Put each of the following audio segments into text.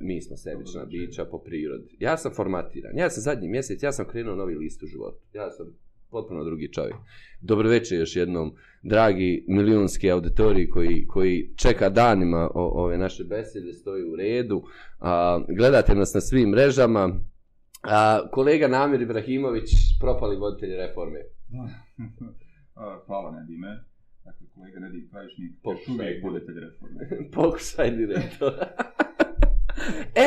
Mi smo sebična bića po prirodi. Ja sam formatiran. Ja sam zadnji mjesec, ja sam krenuo novi list u životu. Ja sam potpuno drugi čovjek. Dobro večer još jednom, dragi milijonski auditoriji koji, koji čeka danima o, ove naše besede, stoji u redu. A, gledate nas na svim mrežama. A, kolega Namir Ibrahimović, propali voditelj reforme. Hvala, Nedime kolega Nedim Pravičnik, pokušaj budete reforme. pokušaj direktor. e,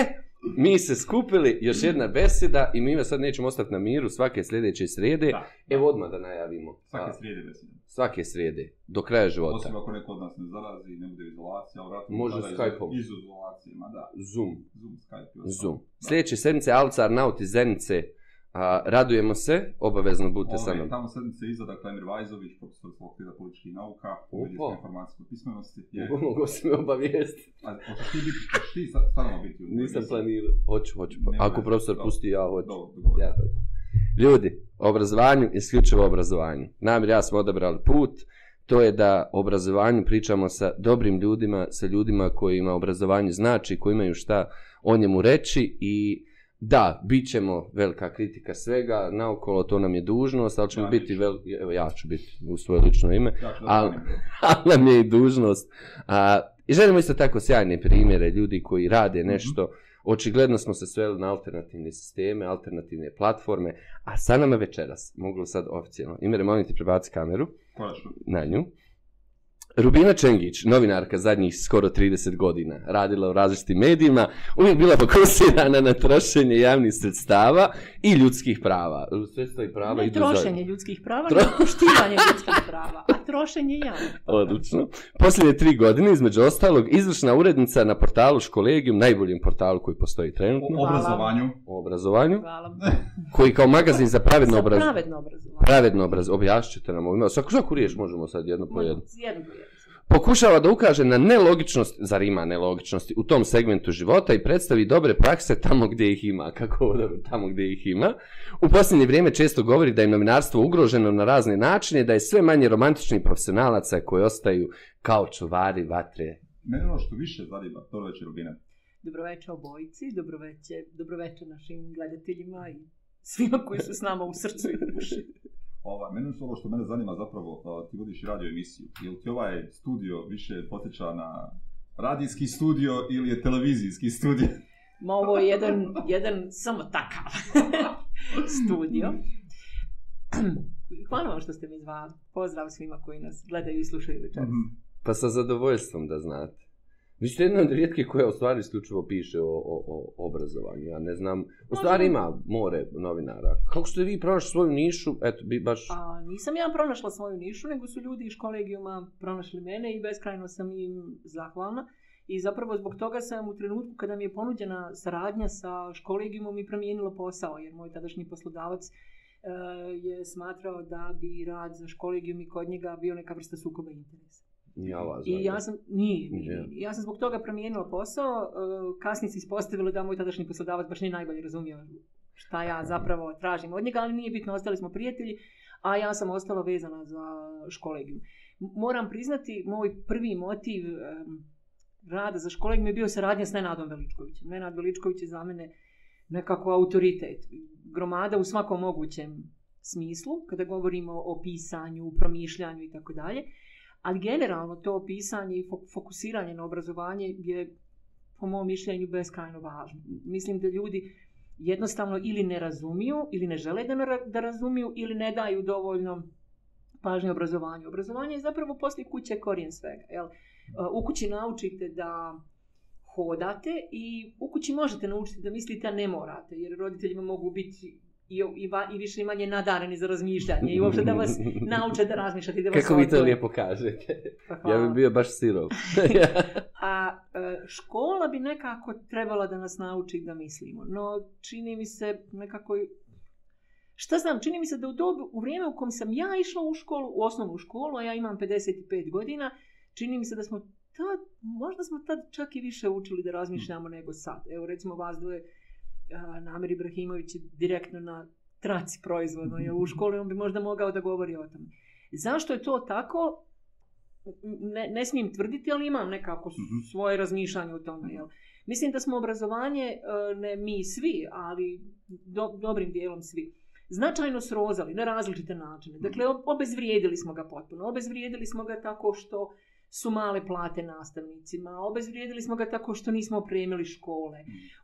Mi se skupili, još jedna beseda i mi vas sad nećemo ostati na miru svake sljedeće srijede. Da. Evo odmah da najavimo. Svake srijede beseda. Svake srijede, do kraja života. Osim ako neko od nas ne zarazi, ne bude izolacija, ali ratno Može skype iz, iz izolacijima, da. Zoom. Zoom, Skype. Zoom. Sljedeće sedmice, Alcar, Nauti, Zenice. Uh, A, radujemo se, obavezno budete sa nama. Tamo sedmice iza, dakle, Emir Vajzović, profesor Fokvira političkih nauka, uvedi se informacijskoj pismenosti. Je... Ugo, mogu se me obavijesti. Hoće ti biti, hoće ti stvarno biti. Nisam planirao. Hoću, hoću. Pa. Ako profesor dobro. pusti, ja hoću. Dobro, dobro. Ja. Ljudi, obrazovanju, isključivo obrazovanju. Nam ja smo odabrali put, to je da obrazovanju pričamo sa dobrim ljudima, sa ljudima kojima obrazovanje znači, koji imaju šta o njemu reći i... Da, bit ćemo velika kritika svega, naokolo to nam je dužnost, ali ćemo ja, biti, vel... evo ja ću biti u svoje lično ime, ali al nam je i dužnost. A, I želimo isto tako sjajne primjere, ljudi koji rade mhm. nešto, mm -hmm. očigledno smo se sveli na alternativne sisteme, alternativne platforme, a sa nama večeras, mogu sad oficijalno, Imre, molim ti prebaci kameru. Konačno. Na nju. Rubina Čengić, novinarka zadnjih skoro 30 godina, radila u različitim medijima, uvijek bila fokusirana na trošenje javnih sredstava i ljudskih prava. Sredstva i prava i trošenje za... ljudskih prava, Tro... poštivanje ljudskih prava, a trošenje javnih. Odlično. Poslije tri godine, između ostalog, izvršna urednica na portalu Školegium, najboljem portalu koji postoji trenutno. O obrazovanju. O obrazovanju. Hvala. Koji kao magazin za pravedno obrazovanje. Za pravedno obrazovanje. Pravedno obrazovanje. Objašćite nam ovim. Svaku, svaku riječ možemo sad jedno po jedno. Jedno po jedno pokušava da ukaže na nelogičnost, zar ima nelogičnosti, u tom segmentu života i predstavi dobre prakse tamo gdje ih ima. Kako ovo dobro, tamo gdje ih ima. U posljednje vrijeme često govori da je novinarstvo ugroženo na razne načine, da je sve manje romantičnih profesionalaca koji ostaju kao čuvari vatre. Mene ono što više zanima, to već je Rubina. Dobroveče obojci, dobroveče, dobroveče našim gledateljima i svima koji su s nama u srcu i duši. Ova, meni su ovo što mene zanima zapravo, ti vodiš radio emisiju. Ili ti ovaj studio više potiča na radijski studio ili je televizijski studio? Ma ovo je jedan, jedan samo takav studio. Hvala vam što ste mi zvali. Pozdrav svima koji nas gledaju i slušaju večer. Mhm. Pa sa zadovoljstvom da znate. Vi ste jedna od rijetke koja u stvari isključivo piše o, o, o obrazovanju, ja ne znam, u stvari ima more novinara. Kako ste vi pronašli svoju nišu, eto, bi baš... A, pa, nisam ja pronašla svoju nišu, nego su ljudi iz kolegijuma pronašli mene i beskrajno sam im zahvalna. I zapravo zbog toga sam u trenutku kada mi je ponuđena saradnja sa školegijumom i promijenila posao, jer moj tadašnji poslodavac e, je smatrao da bi rad za školegijum i kod njega bio neka vrsta sukoba interesa. I ja sam, nije, nije. ja sam zbog toga promijenila posao, e, kasnije se ispostavilo da moj tadašnji poslodavac baš nije najbolje razumio šta ja zapravo tražim od njega, ali nije bitno, ostali smo prijatelji, a ja sam ostala vezana za školegiju. Moram priznati, moj prvi motiv um, rada za školegiju je bio saradnja s Nenadom Veličkovićem. Nenad Veličković je za mene nekako autoritet, gromada u svakom mogućem smislu, kada govorimo o pisanju, promišljanju i tako dalje. Ali generalno to pisanje i fokusiranje na obrazovanje je po mom mišljenju beskrajno važno. Mislim da ljudi jednostavno ili ne razumiju ili ne žele da, da razumiju ili ne daju dovoljno pažnje obrazovanju. Obrazovanje je zapravo poslije kuće korijen svega. Jel? E, u kući naučite da hodate i u kući možete naučiti da mislite, a ne morate, jer roditeljima mogu biti i, i, i više ni manje nadareni za razmišljanje i uopšte da vas nauče da razmišljate. Da vas Kako vi to lijepo kažete. Pa ja bih bio baš sirov. A e, škola bi nekako trebala da nas nauči da mislimo. No, čini mi se nekako... Šta znam, čini mi se da u, dobu, u vrijeme u kom sam ja išla u školu, u osnovnu školu, a ja imam 55 godina, čini mi se da smo tad, možda smo tad čak i više učili da razmišljamo nego sad. Evo, recimo, vas dvoje, Namir Ibrahimović je direktno na traci proizvodno je u školi, on bi možda mogao da govori o tome. Zašto je to tako? Ne, ne smijem tvrditi, ali imam nekako mhm. svoje razmišljanje o tome. Jel? Mislim da smo obrazovanje, e, ne mi svi, ali do, dobrim dijelom svi, značajno srozali na različite načine. Dakle, mhm. obezvrijedili smo ga potpuno. Obezvrijedili smo ga tako što uh, su male plate nastavnicima, obezvrijedili smo ga tako što nismo opremili škole,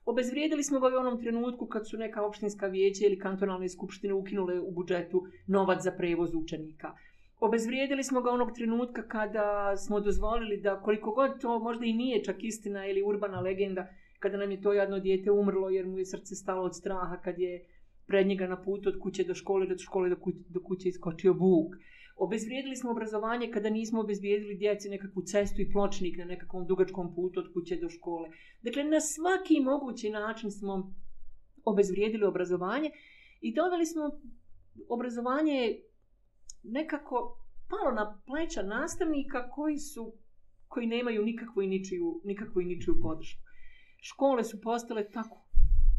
obezvrijedili smo ga u onom trenutku kad su neka opštinska vijeća ili kantonalne skupštine ukinule u budžetu novac za prevoz učenika. Obezvrijedili smo ga onog trenutka kada smo dozvolili da koliko god to možda i nije čak istina ili urbana legenda, kada nam je to jedno dijete umrlo jer mu je srce stalo od straha kad je pred njega na put od kuće do škole, od škole do kuće, do kuće iskočio vuk. Uh, Obezvrijedili smo obrazovanje kada nismo obezvrijedili djeci nekakvu cestu i pločnik na nekakvom dugačkom putu od kuće do škole. Dakle, na svaki mogući način smo obezvrijedili obrazovanje i doveli smo obrazovanje nekako palo na pleća nastavnika koji su koji nemaju nikakvu i ničiju, nikakvu i ničiju podršku. Škole su postale tako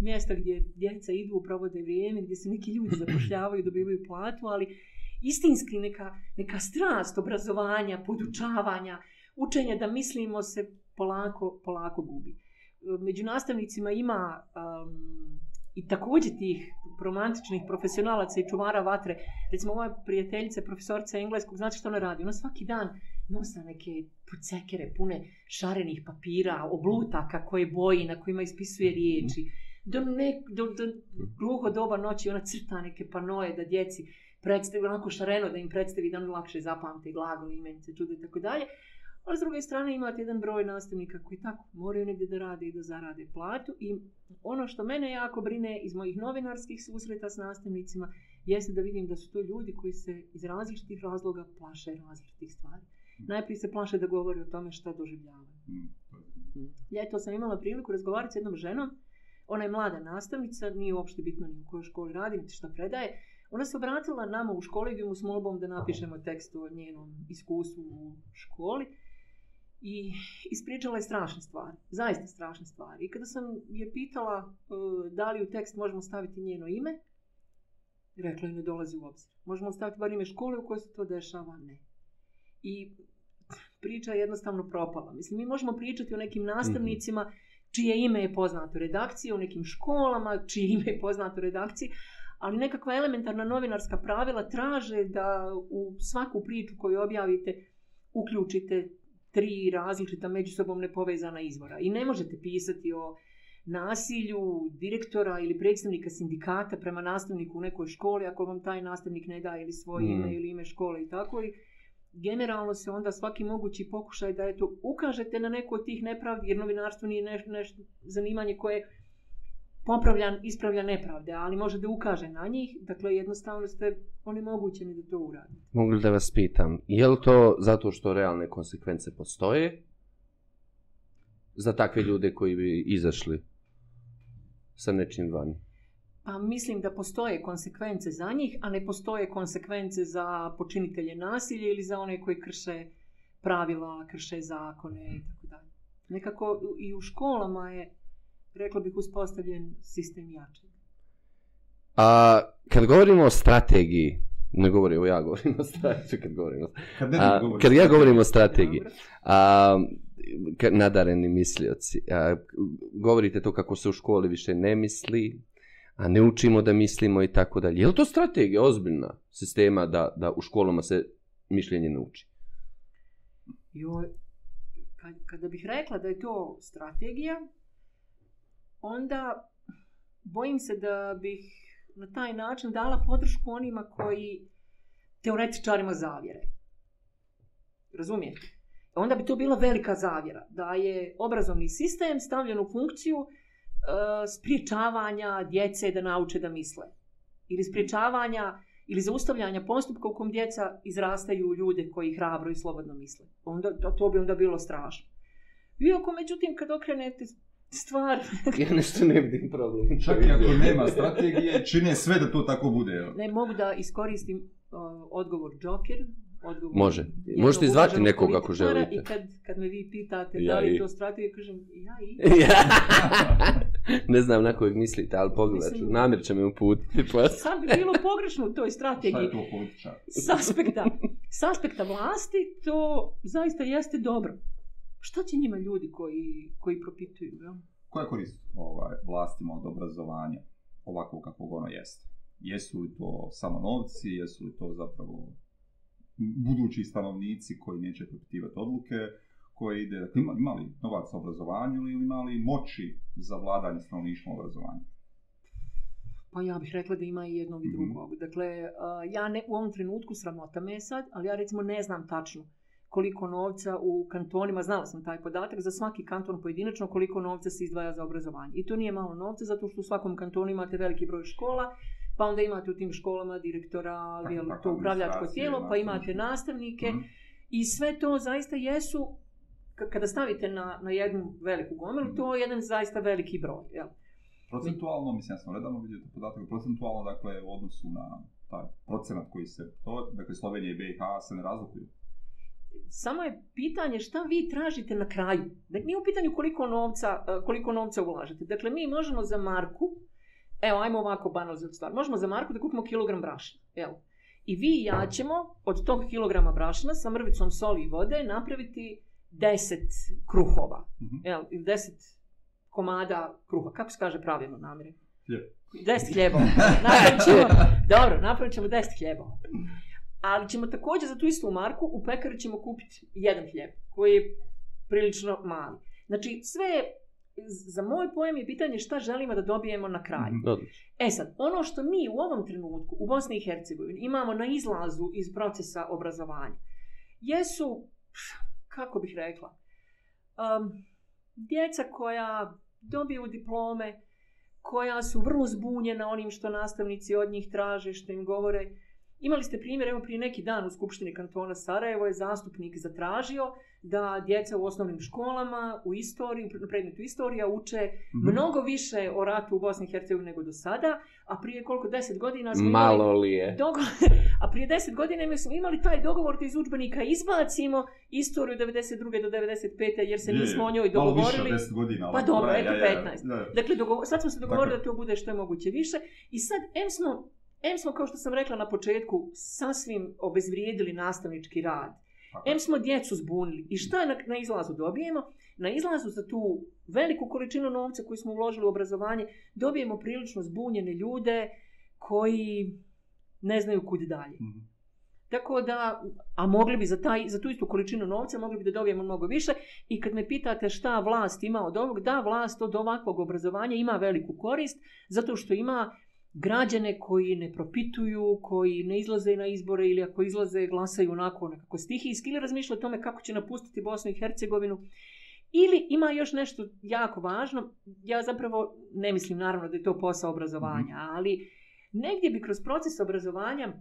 mjesta gdje djeca idu, provode vrijeme, gdje se neki ljudi zapošljavaju, dobivaju platu, ali uh, istinski neka, neka strast obrazovanja, podučavanja, učenja da mislimo se polako, polako gubi. Među nastavnicima ima um, i također tih romantičnih profesionalaca i čuvara vatre. Recimo moja prijateljica, profesorica engleskog, znate što ona radi? Ona svaki dan nosa neke pucekere pune šarenih papira, oblutaka koje boji, na kojima ispisuje riječi. Do, ne, do, do mm. gruho doba noći ona crta neke panoje da djeci uh, predstavi, onako šareno da im predstavi da mi lakše zapamte glagol, imenice, čude i tako dalje. A s druge strane imate jedan broj nastavnika koji tako moraju negdje da rade i da zarade platu. I ono što mene jako brine iz mojih novinarskih susreta s nastavnicima jeste da vidim da su to ljudi koji se iz različitih razloga plaše različitih stvari. Hmm. Najprije se plaše da govori o tome šta doživljavaju. Ljeto hmm, hmm. sam imala priliku razgovarati s jednom ženom. Ona je mlada nastavnica, nije uopšte bitno ni u kojoj školi radi, niti šta predaje. Ona se obratila nama u školi i mu s molbom da napišemo tekst o njenom iskustvu u školi i ispričala je strašne stvari, zaista strašne stvari. I kada sam je pitala uh, da li u tekst možemo staviti njeno ime, rekla je ne dolazi u obzir. Možemo staviti bar ime škole u kojoj se to dešava, ne. I priča je jednostavno propala. Mislim, mi možemo pričati o nekim nastavnicima mhm. čije ime je poznato redakciji, o nekim školama čije ime je poznato redakciji, ali nekakva elementarna novinarska pravila traže da u svaku priču koju objavite uključite tri različita međusobom nepovezana izvora. I ne možete pisati o nasilju direktora ili predstavnika sindikata prema nastavniku u nekoj školi ako vam taj nastavnik ne daje ili svoje mm. ime ili ime škole i tako i generalno se onda svaki mogući pokušaj da eto ukažete na neko od tih nepravdi jer novinarstvo nije nešto neš, zanimanje koje je popravljan, ispravlja nepravde, ali može da ukaže na njih, dakle jednostavno ste oni moguće mi da to uradi. Mogu li da vas pitam, je li to zato što realne konsekvence postoje za takve ljude koji bi izašli sa nečim vani? Pa mislim da postoje konsekvence za njih, a ne postoje konsekvence za počinitelje nasilja ili za one koji krše pravila, krše zakone i tako dalje. Nekako i u školama je rekla bih, uspostavljen sistem jačeg. A kad govorimo o strategiji, ne govorim, ja govorim o strategiji, kad govorim o, a, kad ja govorim o strategiji, a, nadareni mislioci, a, govorite to kako se u školi više ne misli, a ne učimo da mislimo i tako dalje. Je li to strategija ozbiljna sistema da, da u školama se mišljenje nauči? Jo, kada bih rekla da je to strategija, onda bojim se da bih na taj način dala podršku onima koji teoretičarima zavjere. Razumijete? Onda bi to bila velika zavjera da je obrazovni sistem stavljen u funkciju e, spriječavanja djece da nauče da misle. Ili spriječavanja ili zaustavljanja postupka u kom djeca izrastaju ljude koji hrabro i slobodno misle. Onda, to bi onda bilo strašno. Iako, međutim, kad okrenete stvar. ja nešto ne vidim problem. Čak i ako nema strategije, čine sve da to tako bude. Ne, mogu da iskoristim uh, odgovor Joker. Odgovor, Može. Možete i zvati nekog ako želite. I kad, kad me vi pitate ja da li i... to strategije, kažem ja i. ne znam na kojeg mislite, ali pogledat ću. Namir će me uputiti. Pa- Sam bi bilo pogrešno u toj strategiji. Šta je to Sa aspekta, sa aspekta vlasti, to zaista jeste dobro. Što će njima ljudi koji, koji propituju? Ja? Koja je korist ovaj, vlastima od obrazovanja ovako kako ono jeste? Jesu li to samo novci, jesu li to zapravo budući stanovnici koji neće propitivati odluke, koje ide, dakle, ima, ima li novac obrazovanju ili ima li moći za vladanje stanovnišnjom obrazovanju? Pa ja bih rekla da ima i jednog i mhm. drugog. Mm -hmm. Dakle, ja ne, u ovom trenutku sramota me sad, ali ja recimo ne znam tačno uh, koliko novca u kantonima, znala sam taj podatak, za svaki kanton pojedinačno koliko novca se izdvaja za obrazovanje. I to nije malo novca, zato što u svakom kantonu imate veliki broj škola, pa onda imate u tim školama direktora, jel, to upravljačko tijelo, pa imate nastavnike. Mm -hmm. I sve to zaista jesu, kada stavite na, na jednu veliku gomelu, mm -hmm. to je jedan zaista veliki broj. Jel. Procentualno, mislim, ja sam redano vidio te podatke, procentualno, dakle, u odnosu na taj procenat koji se, to, dakle, Slovenija i BiH se ne razlikuju samo je pitanje šta vi tražite na kraju. Dakle, nije u pitanju koliko novca, e, koliko novca ulažete. Dakle, mi možemo za marku, evo, ajmo ovako banalizat stvar, možemo za marku da kupimo kilogram brašna. Evo. I vi i ja ćemo od tog kilograma brašna sa mrvicom soli i vode napraviti 10 kruhova. Mm -hmm. Evo, 10 komada kruha. Kako se kaže pravilno namirje? Yeah. 10 hljebova. Napravit ćemo, dobro, napravit ćemo 10 hljebova ali ćemo također za tu istu marku u pekari ćemo kupiti jedan hljeb, koji je prilično mali. Znači, sve je, za moj pojem je pitanje šta želimo da dobijemo na kraju. Mhm. E sad, ono što mi u ovom trenutku u Bosni i Hercegovini imamo na izlazu iz procesa obrazovanja, jesu, kako bih rekla, um, djeca koja dobiju diplome, koja su vrlo zbunjena onim što nastavnici od njih traže, što im govore, uh, Imali ste primjer, evo prije neki dan u Skupštini kantona Sarajevo je zastupnik zatražio da djeca u osnovnim školama, u istoriji, u predmetu istorija uče mm. mnogo više o ratu u Bosni i Hercegovini nego do sada, a prije koliko deset godina smo Malo imali... li je. Dogovor, a prije deset godina mi smo imali taj dogovor da iz učbenika izbacimo istoriju 92. do 95. jer se je, nismo o njoj dogovorili. Malo više od godina. Pa ono, dobro, eto je, 15. Je, je, je. Dakle, dogovor, sad smo se dogovorili dakle. da to bude što je moguće više. I sad, em smo M smo, kao što sam rekla na početku, sasvim obezvrijedili nastavnički rad. M smo djecu zbunili. I šta na, na izlazu dobijemo? Na izlazu za tu veliku količinu novca koju smo uložili u obrazovanje, dobijemo prilično zbunjene ljude koji ne znaju kud dalje. Mhm. Tako da, a mogli bi za, taj, za tu istu količinu novca, mogli bi da dobijemo mnogo više. I kad me pitate šta vlast ima od ovog, da, vlast od ovakvog obrazovanja ima veliku korist, zato što ima građane koji ne propituju, koji ne izlaze na izbore ili ako izlaze glasaju onako nekako stihijski ili razmišlja o tome kako će napustiti Bosnu i Hercegovinu. Ili ima još nešto jako važno, ja zapravo ne mislim naravno da je to posao obrazovanja, mhm. ali negdje bi kroz proces obrazovanja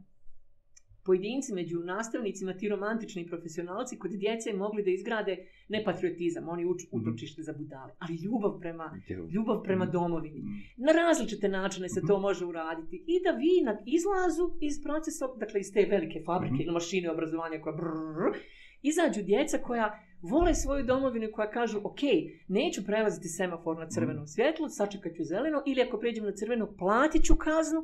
pojedinci među nastavnicima, ti romantični profesionalci, kod djece mogli da izgrade ne patriotizam, oni uč, mhm. utočište za budale, ali ljubav prema, mhm. ljubav prema domovini. Mhm. Na različite načine se to može uraditi. I da vi na izlazu iz procesa, dakle iz te velike fabrike ili mašine obrazovanja koja brrrr, izađu djeca koja vole svoju domovinu i koja kažu, ok, neću prelaziti semafor na crveno svjetlo, sačekat ću zeleno, ili ako pređem na crveno, platit ću kaznu,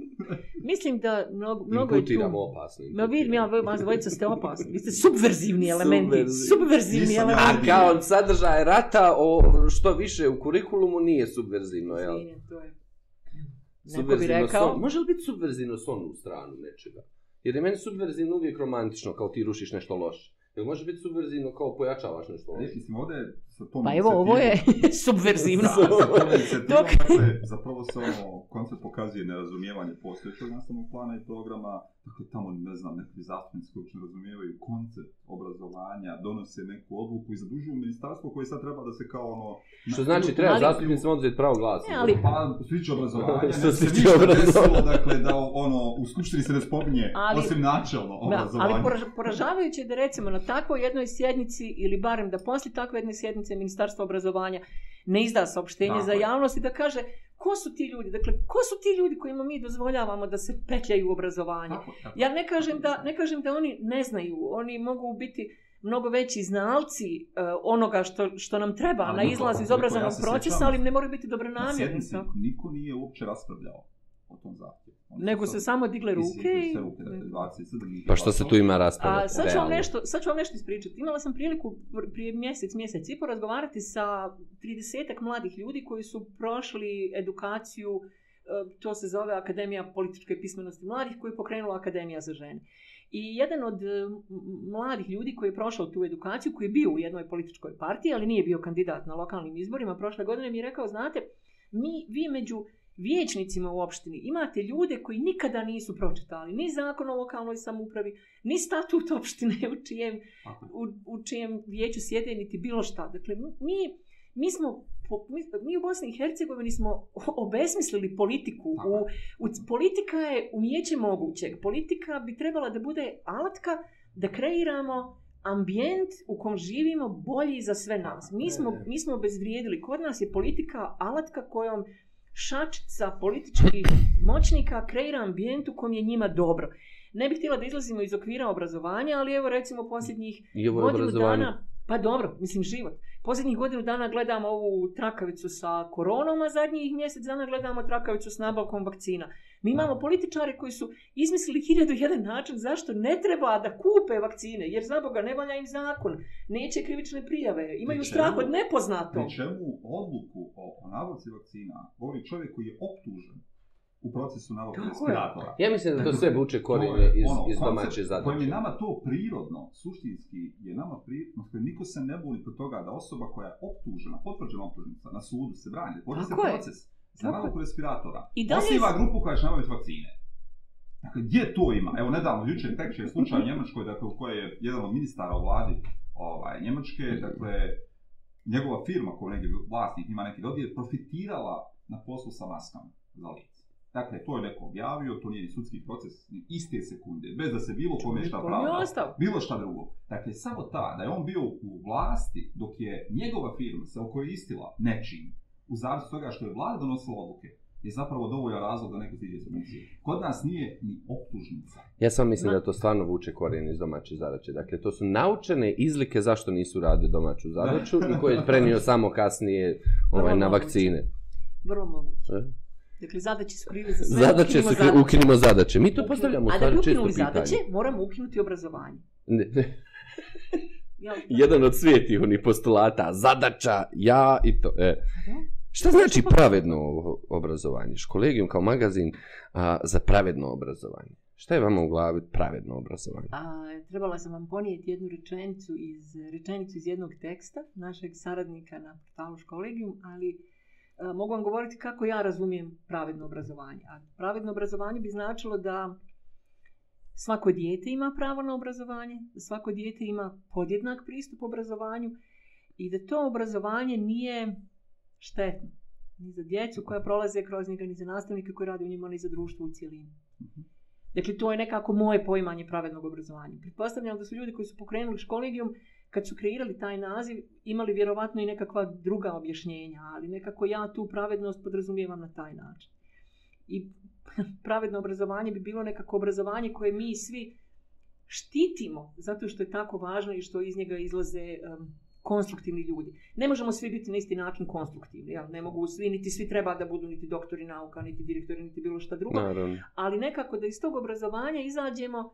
Mislim da mnogo, mnogo je tu... Imputiramo opasni. Ma vidim, ja, vas dvojica ste opasni. Vi ste subverzivni elementi. Subverzi. Subverzivni Nisam elementi. A kao sadržaj rata, o što više u kurikulumu nije subverzivno, jel? Nije, to je. Subverzivno bi rekao... Son. Može li biti subverzivno s onu stranu nečega? Jer je meni subverzivno uvijek romantično, kao ti rušiš nešto loše. Jel može biti subverzivno kao pojačavaš nešto loše? Ne, mislim, ovde sa tom pa evo, ovo je subverzivno. Da, Dok... se, dakle, zapravo se ono, koncept pokazuje nerazumijevanje postojećeg nastavnog plana i programa, dakle tamo, ne znam, neki zastupnici koji razumijevaju koncept obrazovanja, donose neku odluku i zadužuju ministarstvo koje sad treba da se kao ono... Što znači, treba ali... zastupnicima oduzeti pravo glas. Ne, ali... Pa, svić obrazovanja, ne, se ništa obrazovanja. desilo, dakle, da ono, u skupštini se ne spominje, ali... osim načalno obrazovanja. Ali poražavajuće je da recimo na takvoj jednoj sjednici ili barem da poslije takve jedne sjednice primjerice ministarstva obrazovanja ne izda saopštenje dakle. za javnost i da kaže ko su ti ljudi, dakle ko su ti ljudi kojima mi dozvoljavamo da se petljaju u obrazovanje. Dakle, dakle. Ja ne kažem, da, ne kažem da oni ne znaju, oni mogu biti mnogo veći znalci uh, onoga što, što nam treba ali na izlaz iz obrazovnog ja procesa, ali ne moraju biti dobro namjerni. Na sjednici niko nije uopće raspravljao o tom zahtjevu. Nego se samo digle ruke i... Pa što pa se tu ima rastala? A, sad, ću nešto, sad ću vam nešto ispričati. Imala sam priliku prije mjesec, mjesec i porazgovarati sa 30-ak mladih ljudi koji su prošli edukaciju, e, to se zove Akademija političke pismenosti mladih, koji je pokrenula Akademija za žene. I jedan od e, mladih ljudi koji je prošao tu edukaciju, koji je bio u jednoj političkoj partiji, ali nije bio kandidat na lokalnim izborima prošle godine, mi je rekao, znate, mi, vi među vijećnicima u opštini, imate ljude koji nikada nisu pročitali ni zakon o lokalnoj samupravi, ni statut opštine u čijem, u, u čijem vijeću sjede, niti bilo šta. Dakle, mi, mi smo mi u Bosni i Hercegovini smo obesmislili politiku. U, u, politika je umijeće mogućeg. Politika bi trebala da bude alatka da kreiramo ambijent u kom živimo bolji za sve nas. Mi smo, mi smo obezvrijedili. Kod nas je politika alatka kojom šačica političkih moćnika kreira ambijent u kom je njima dobro. Ne bih htjela da izlazimo iz okvira obrazovanja, ali evo recimo posljednjih godinu dana, pa dobro, mislim život, posljednjih godinu dana gledamo ovu trakavicu sa koronom, a zadnjih mjesec dana gledamo trakavicu s nabavkom vakcina. Mi imamo političare koji su izmislili hiljadu jedan način zašto ne treba da kupe vakcine, jer za Boga ne valja im zakon, neće krivične prijave, imaju čemu, strah od nepoznatog. Pri čemu odluku o, o nabavci vakcina govori čovjek koji je optužen u procesu nabavke respiratora. Ja mislim da to sve vuče korijenje iz, ono, iz domaće zadaće. Kojim je nama to prirodno, suštinski, je nama prirodno, koje niko se ne buni po toga da osoba koja je optužena, potvrđena optužnica, na sudu se brani, vodi se proces. Je? Tako. Za respiratora. I dalje... Osniva grupu koja će nabaviti vakcine. Dakle, gdje to ima? Evo, nedavno, jučer, tek je slučaj u Njemačkoj, dakle, u kojoj je jedan od ministara u vladi ovaj, Njemačke, dakle, njegova firma koja neki vlasnik ima neki dodir, profitirala na poslu sa maskama za lice. Dakle, to je neko objavio, to nije ni sudski proces, ni iste sekunde, bez da se bilo kome šta pravda, bilo šta drugo. Dakle, samo ta, da je on bio u vlasti, dok je njegova firma se okoristila nečim, u zavisu toga što je vlada donosila odluke, je zapravo dovoljan razlog da neko ti ide za Kod nas nije ni optužnica. Ja sam mislim Na... da to stvarno vuče korijen iz domaće zadaće. Dakle, to su naučene izlike zašto nisu radili domaću zadaću i koje je prenio samo kasnije ovaj, na vakcine. Vrlo moguće. E? Dakle, zadaće su krive za sve. Zadaće ukinimo su krive, ukinimo zadaće. Mi to ukinimo. postavljamo u stvari često pitanje. A da bi ukinuli zadaće, moramo ukinuti obrazovanje. Ne. Jedan od svijetih onih postulata, zadaća, ja i to. E. Okay. Pa Šta znači pa- pravedno obrazovanje? Školegijum kao magazin a, za pravedno obrazovanje. Šta je vama u glavi pravedno obrazovanje? A, trebala sam vam ponijeti jednu rečenicu iz, rečenicu iz jednog teksta našeg saradnika na portalu Školegijum, ali a, mogu vam govoriti kako ja razumijem pravedno obrazovanje. A pravedno obrazovanje bi značilo da svako dijete ima pravo na obrazovanje, da svako dijete ima podjednak pristup obrazovanju i da to obrazovanje nije štetno. Ni za djecu koja prolaze kroz njega, ni za nastavnike koji rade u njima, ni za društvo u cijelini. Mhm. Dakle, to je nekako moje poimanje pravednog obrazovanja. Pretpostavljam da su ljudi koji su pokrenuli školidijum, kad su kreirali taj naziv, imali vjerovatno i nekakva druga objašnjenja, ali nekako ja tu pravednost podrazumijevam na taj način. I pravedno obrazovanje bi bilo nekako obrazovanje koje mi svi štitimo, zato što je tako važno i što iz njega izlaze um, konstruktivni ljudi. Ne možemo svi biti na isti način konstruktivni, jel? ne mogu svi, niti svi treba da budu niti doktori nauka, niti direktori, niti bilo šta drugo, Naravno. ali nekako da iz tog obrazovanja izađemo,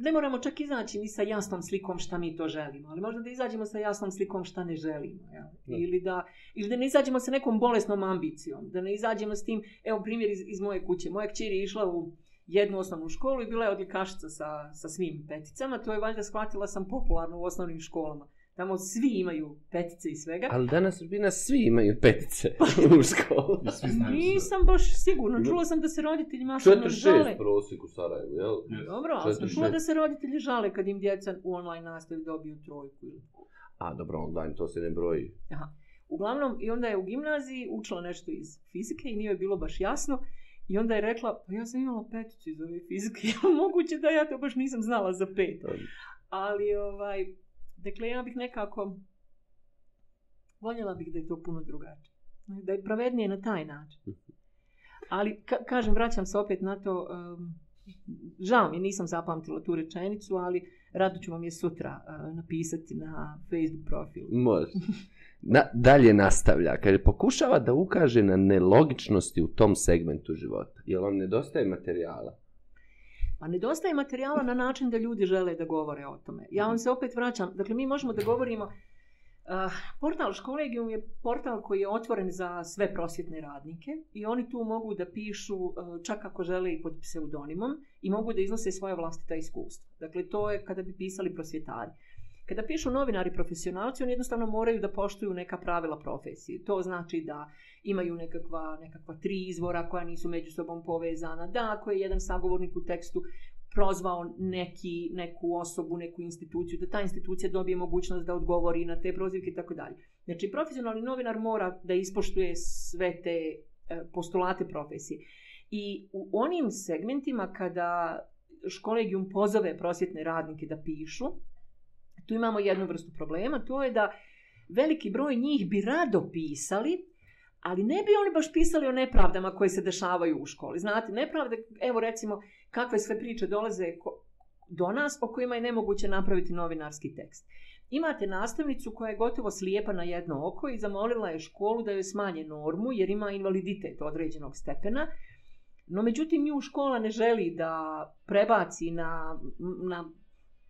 ne moramo čak izaći ni sa jasnom slikom šta mi to želimo, ali možda da izađemo sa jasnom slikom šta ne želimo. Jel? Ili, da, ili da ne izađemo sa nekom bolesnom ambicijom, da ne izađemo s tim, evo primjer iz, iz moje kuće, moja kćer je išla u jednu osnovnu školu i bila je odlikašica sa, sa svim peticama, to je valjda shvatila sam popularno u osnovnim školama. Tamo svi imaju petice i svega. Ali danas u Srbina svi imaju petice pa. u školu. Nisam baš sigurno. Čula sam da se roditelji maš ono žale. 4-6 prosjek u Sarajevu, jel? Dobro, ali sam čula da se roditelji žale kad im djeca u online nastavi dobiju trojku. A, dobro, online to se ne broji. Aha. Uglavnom, i onda je u gimnaziji učila nešto iz fizike i nije bilo baš jasno. I onda je rekla, pa ja sam imala petice iz ove fizike. Moguće da ja to baš nisam znala za pet. Ali, ovaj, Dakle, ja bih nekako voljela bih da je to puno drugačije. Da je pravednije na taj način. Ali, ka kažem, vraćam se opet na to. Um, žao mi, nisam zapamtila tu rečenicu, ali rado ću vam je sutra uh, napisati na Facebook profilu. Može. Na, dalje nastavlja. Kaže, pokušava da ukaže na nelogičnosti u tom segmentu života. Jel vam nedostaje materijala? Pa nedostaje materijala na način da ljudi žele da govore o tome. Ja vam se opet vraćam. Dakle, mi možemo da govorimo... Uh, portal Školegium je portal koji je otvoren za sve prosvjetne radnike i oni tu mogu da pišu uh, čak ako žele i pod pseudonimom i mogu da iznose svoje vlastita iskustva. Dakle, to je kada bi pisali prosvjetari. Uh, Kada pišu novinari profesionalci, oni jednostavno moraju da poštuju neka pravila profesije. To znači da imaju nekakva, nekakva tri izvora koja nisu među sobom povezana, da ako je jedan sagovornik u tekstu prozvao neki, neku osobu, neku instituciju, da ta institucija dobije mogućnost da odgovori na te prozivke i tako dalje. Znači, profesionalni novinar mora da ispoštuje sve te e, postulate profesije. I u onim segmentima kada školegijum pozove prosjetne radnike da pišu, tu imamo jednu vrstu problema, to je da veliki broj njih bi rado pisali, ali ne bi oni baš pisali o nepravdama koje se dešavaju u školi. Znate, nepravde, evo recimo, kakve sve priče dolaze do nas o kojima je nemoguće napraviti novinarski tekst. Imate nastavnicu koja je gotovo slijepa na jedno oko i zamolila je školu da joj smanje normu jer ima invaliditet određenog stepena. No međutim, nju škola ne želi da prebaci na, na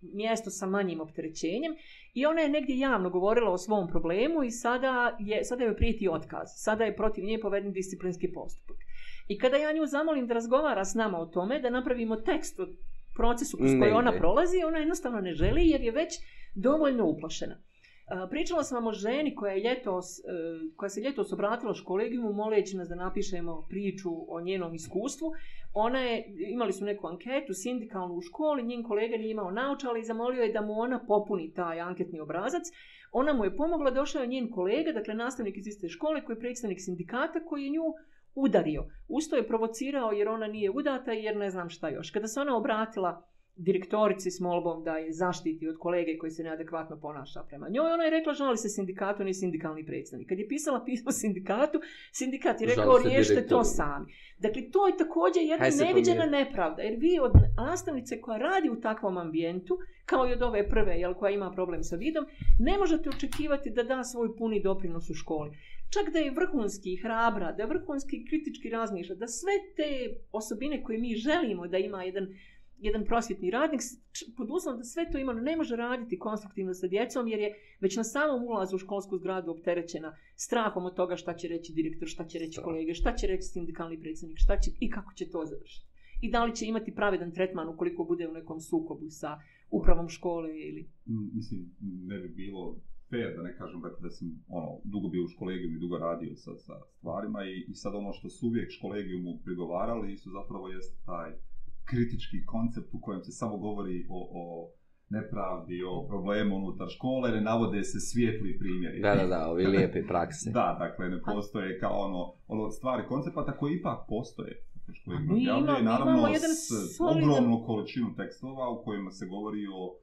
mjesto sa manjim opterećenjem i ona je negdje javno govorila o svom problemu i sada je sada joj prijeti otkaz. Sada je protiv nje poveden disciplinski postupak. I kada ja nju zamolim da razgovara s nama o tome, da napravimo tekst o procesu kroz koji ona prolazi, ona jednostavno ne želi jer je već dovoljno uplašena. E, pričala sam vam o ženi koja, je ljetos, e, koja se ljetos obratila školegijumu moleći nas da napišemo priču o njenom iskustvu ona je, imali su neku anketu sindikalnu u školi, njen kolega nije imao naučala i zamolio je da mu ona popuni taj anketni obrazac. Ona mu je pomogla, došao je njen kolega, dakle nastavnik iz iste škole koji je predstavnik sindikata koji je nju udario. Usto je provocirao jer ona nije udata jer ne znam šta još. Kada se ona obratila uh, direktorici s molbom da je zaštiti od kolege koji se neadekvatno ponaša prema njoj. Ona je rekla, žali se sindikatu, ni sindikalni predstavnik. Kad je pisala pismo sindikatu, sindikat je rekao, riješite to sami. Dakle, to je također jedna Hajde neviđena je. nepravda. Jer vi od nastavnice koja radi u takvom ambijentu, kao i od ove prve, jel, koja ima problem sa vidom, ne možete očekivati da da svoj puni doprinos u školi. Čak da je vrhunski hrabra, da je vrhunski kritički razmišlja, da sve te osobine koje mi želimo da ima jedan jedan prosvjetni radnik pod uslovom da sve to ima, ne može raditi konstruktivno sa djecom jer je već na samom ulazu u školsku zgradu opterećena strahom od toga šta će reći direktor, šta će reći Stav. kolege, šta će reći sindikalni predsjednik, šta će i kako će to završiti. I da li će imati pravedan tretman ukoliko bude u nekom sukobu sa upravom škole ili... Mislim, ne bi bilo fair da ne kažem dakle, da sam ono, dugo bio u školegiju i dugo radio sa, sa stvarima i, i sad ono što su uvijek školegiju mu prigovarali su zapravo jeste taj kritički koncept u kojem se samo govori o, o nepravdi, o problemu unutar škole, ne navode se svijetli primjeri. Da, da, da, ovi lijepi prakse. da, dakle, ne postoje kao ono, ono stvari koncepta koji ipak postoje. Dakle, mi imamo, naravno, imamo jedan solidan... ogromnu količinu tekstova u kojima se govori o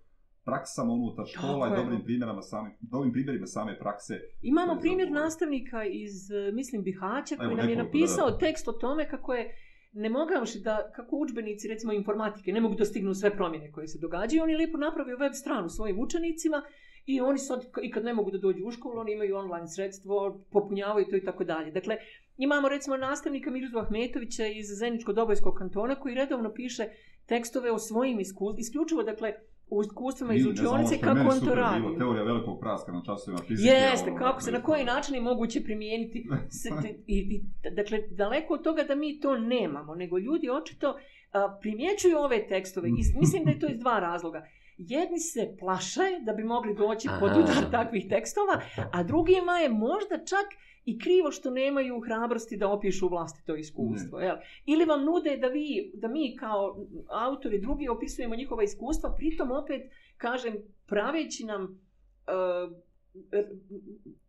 praksama unutar škola i dobrim primjerima same, dobrim primjerima same prakse. Imamo primjer zapravo... nastavnika iz, mislim, Bihaća koji Evo, nam je napisao da, da. tekst o tome kako je ne mogavši da, kako učbenici, recimo informatike, ne mogu da stignu sve promjene koje se događaju, oni lijepo napravio web stranu svojim učenicima i oni sad, i kad ne mogu da dođu u školu, oni imaju online sredstvo, popunjavaju to i tako dalje. Dakle, imamo recimo nastavnika Mirzu Ahmetovića iz Zeničko-Dobojskog kantona koji redovno piše tekstove o svojim iskustvima, isključivo, dakle, u iskustvima iz učionice, kako on to radi. Bilo, teorija velikog praska na časovima fizike. Jeste, ovo, kako se, na koji način je moguće primijeniti. Se, i, i, i, dakle, daleko od toga da mi to nemamo, nego ljudi očito a, primjećuju ove tekstove. Iz, mislim da je to iz dva razloga. Jedni se plaše da bi mogli doći pod udar takvih tekstova, a drugima je možda čak uh, i krivo što nemaju hrabrosti da opišu vlastito iskustvo. Jel? Ili vam nude da, vi, da mi kao autori drugi opisujemo njihova iskustva, pritom opet, kažem, praveći nam uh,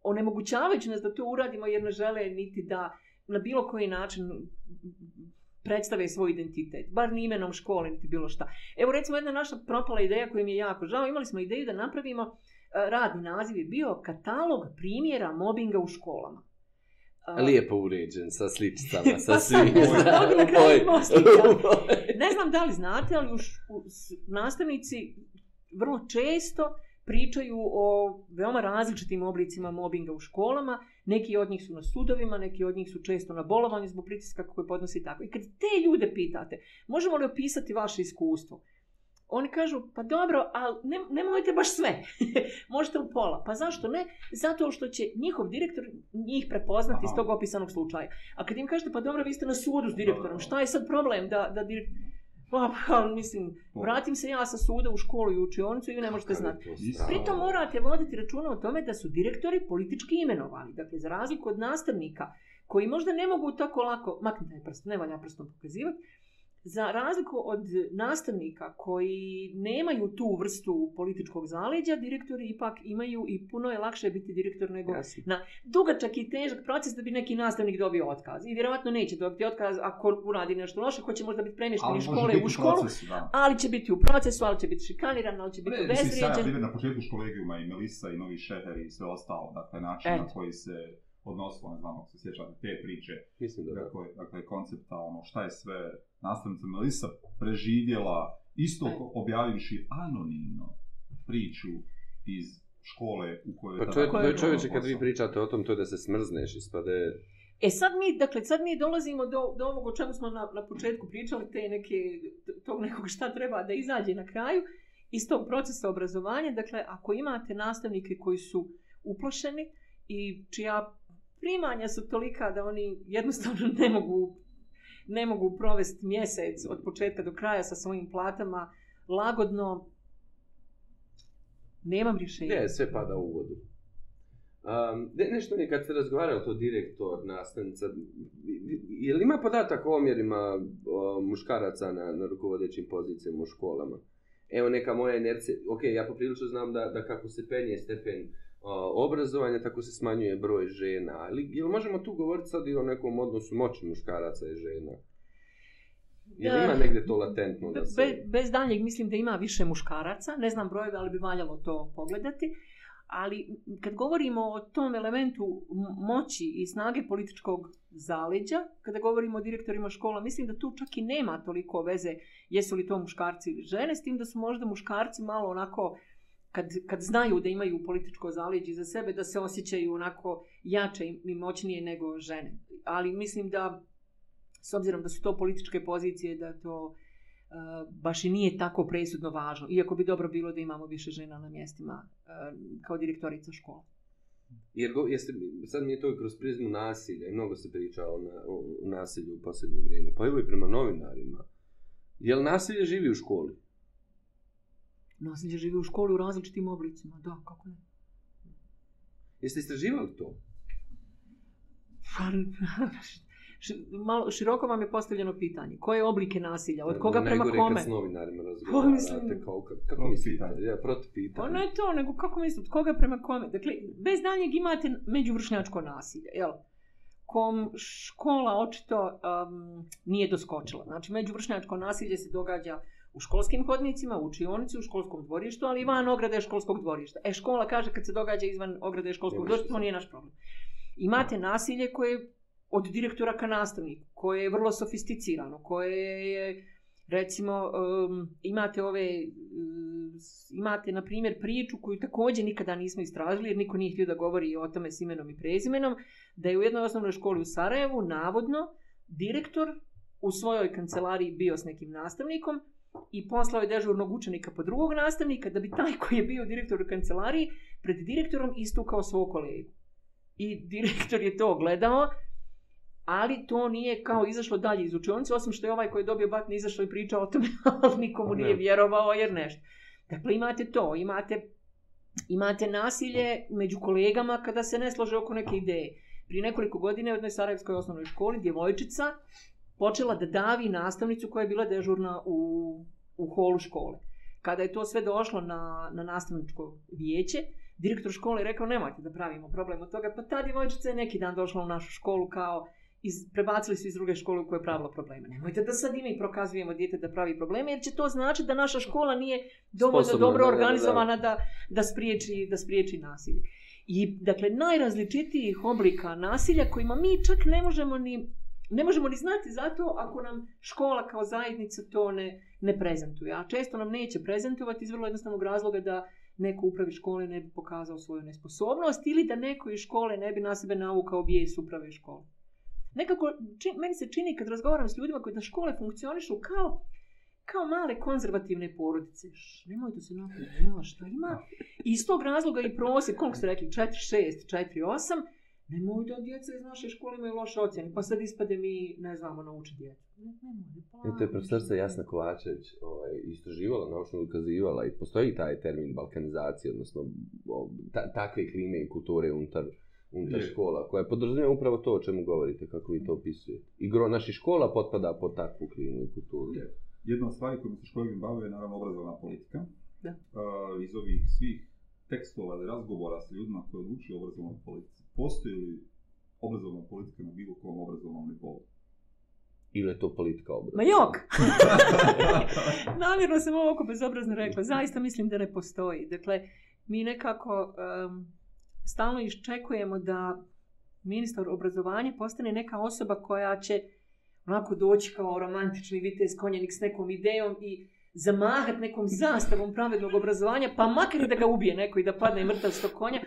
onemogućavajući nas da to uradimo jer ne žele niti da na bilo koji način predstave svoj identitet, bar ni imenom škole, niti bilo šta. Evo recimo jedna naša propala ideja koja mi je jako žao, imali smo ideju da napravimo uh, Eh, radni naziv je bio katalog primjera mobinga u školama. Eh, Lijepo uređen, sa slipstama, sa pa svim. Ne znam da li znate, ali u š, u, nastavnici vrlo često pričaju o veoma različitim oblicima mobinga u školama. Neki od njih su na sudovima, neki od njih su često na bolovanju zbog pritiska koje podnosi tako. I kad te ljude pitate, možemo li opisati vaše iskustvo? oni kažu, pa dobro, ali ne, nemojte baš sve, možete u pola. Pa zašto ne? Zato što će njihov direktor njih prepoznati Aha. iz tog opisanog slučaja. A kad im kažete, pa dobro, vi ste na sudu s direktorom, šta je sad problem da, da direkt... Pa, pa, mislim, vratim se ja sa suda u školu i učionicu i vi ne možete znati. Pritom morate voditi računa o tome da su direktori politički imenovani. Dakle, za razliku od nastavnika, koji možda ne mogu tako lako, maknite prst, ne valja prstom pokazivati, za razliku od nastavnika koji nemaju tu vrstu političkog zaleđa, direktori ipak imaju i puno je lakše biti direktor nego Jasi. na dugačak i težak proces da bi neki nastavnik dobio otkaz. I vjerovatno neće dobiti otkaz ako uradi nešto loše, ko će možda biti premješten iz škole u školu, procesu, ali će biti u procesu, ali će biti šikaniran, ali će biti bezrijeđen. Na početku s kolegijuma i Melisa i Novi Šeter i sve ostalo, dakle način na koji se podnosilo, ne znam ako se sjećate, te priče. Mislim da dakle, da. Dakle, koncepta, ono, šta je sve nastavnica Melisa preživjela, isto objavivši anonimno priču iz škole u kojoj... Pa to je, je čovječe, kad vi pričate o tom, to je da se smrzneš ispade... E sad mi, dakle, sad mi dolazimo do, do ovog o čemu smo na, na početku pričali, te neke, tog nekog šta treba da izađe na kraju, iz tog procesa obrazovanja, dakle, ako imate nastavnike koji su uplošeni i čija primanja su tolika da oni jednostavno ne mogu ne mogu provesti mjesec od početka do kraja sa svojim platama lagodno nemam rješenja. Ne, sve pada u vodu. Um, ne, nešto mi je kad ste razgovarali to direktor, nastavnica, je li ima podatak o omjerima o, muškaraca na, na rukovodećim pozicijama u školama? Evo neka moja inercija, ok, ja poprilično znam da, da kako se penje stepen uh, obrazovanja, tako se smanjuje broj žena. Ali, jel možemo tu govoriti sad i o nekom odnosu moći muškaraca i žena? Da, ima negde to latentno? Da se... be, bez daljeg mislim da ima više muškaraca. Ne znam brojeve, ali bi valjalo to pogledati. Ali kad govorimo o tom elementu moći i snage političkog zaleđa, kada govorimo o direktorima škola, mislim da tu čak i nema toliko veze jesu li to muškarci ili žene, s tim da su možda muškarci malo onako uh, kad, kad znaju da imaju političko zaleđe za sebe, da se osjećaju onako jače i moćnije nego žene. Ali mislim da, s obzirom da su to političke pozicije, da to uh, baš i nije tako presudno važno. Iako bi dobro bilo da imamo više žena na mjestima uh, kao direktorica škola. Jer go, jeste, sad mi je to kroz prizmu nasilja. Mnogo se priča o, na, o nasilju u posljednje vrijeme. Pa evo i prema novinarima. Je li nasilje živi u školi? Nasljeđe žive u školi u različitim oblicima, da, kako ne. Jeste istraživali to? Malo, široko vam je postavljeno pitanje. Koje oblike nasilja? Od koga prema kome? Najgore kad s novinarima razgovarate. Kao, kako mislite? Ja, proti pitanje. Pa ono je to, nego kako mislite? Od koga prema kome? Dakle, bez danjeg imate međuvršnjačko nasilje, jel? Kom škola očito um, nije doskočila. Znači, međuvršnjačko nasilje se događa uh, u školskim hodnicima, u učionici, u školskom dvorištu, ali van mm. ograde školskog dvorišta. E, škola kaže kad se događa izvan ograde školskog dvorišta, to nije naš problem. Imate nasilje koje je od direktora ka nastavniku, koje je vrlo sofisticirano, koje je, recimo, um, imate ove, um, imate, na primjer, priču koju također nikada nismo istražili, jer niko nije htio da govori o tome s imenom i prezimenom, da je u jednoj osnovnoj školi u Sarajevu, navodno, direktor u svojoj kancelariji bio s nekim nastavnikom, i poslao je dežurnog učenika po drugog nastavnika da bi taj koji je bio direktor u kancelariji pred direktorom istukao svog kolegu. I direktor je to gledao, ali to nije kao izašlo dalje iz učionice, osim što je ovaj koji je dobio batne izašao i pričao o tome, ali nikomu nije vjerovao jer nešto. Dakle, imate to, imate, imate nasilje među kolegama kada se ne slože oko neke ideje. Prije nekoliko godine u jednoj Sarajevskoj osnovnoj školi djevojčica počela da davi nastavnicu koja je bila dežurna u, u holu škole. Kada je to sve došlo na, na nastavničko vijeće, direktor škole je rekao nemojte da pravimo problem od toga, pa ta djevojčica je neki dan došla u našu školu kao iz, prebacili su iz druge škole u kojoj je pravila probleme. Nemojte da sad ima i prokazujemo djete da pravi probleme, jer će to znači da naša škola nije dovoljno Sposobno, dobro organizovana da, da, da. Da, da, spriječi, da spriječi nasilje. I, dakle, najrazličitijih oblika nasilja kojima mi čak ne možemo ni ne možemo ni znati zato ako nam škola kao zajednica to ne, ne prezentuje. A često nam neće prezentovati iz vrlo jednostavnog razloga da neko upravi škole ne bi pokazao svoju nesposobnost ili da neko iz škole ne bi na sebe navukao bijes uprave škole. Nekako, či, meni se čini kad razgovaram s ljudima koji na škole funkcionišu kao kao male konzervativne porodice. Š, nemoj da se napravi, nema što ima. Iz tog razloga i prosje, koliko ste rekli, 4, 6, 4, 8, Nemoj da djeca iz naše škole imaju loše ocjene, pa sad ispade mi ne znamo nauči djeca. Ne, pa e, to je profesorca Jasna Kovačević ovaj, istraživala, naučno ukazivala i postoji taj termin balkanizacije, odnosno ta, takve klime i kulture unutar unutar škola, koja podrazumije upravo to o čemu govorite, kako vi to opisuje. I gro naši škola potpada po takvu klimu i kulturu. Je. Jedna od stvari koju se školim bavio je naravno obrazovna politika. Da. Uh, iz ovih svih tekstova i razgovora sa ljudima koji odlučuju obrazovnoj politici postoji li obrazovna politika na bilo kom obrazovnom nivou? Ili je to politika obrazovna? Ma jok! Namjerno sam ovako bezobrazno rekla. Zaista mislim da ne postoji. Dakle, mi nekako um, stalno iščekujemo da ministar obrazovanja postane neka osoba koja će onako doći kao romantični vitez konjenik s nekom idejom i zamahat nekom zastavom pravednog obrazovanja, pa makar da ga ubije neko i da padne mrtav sto konja.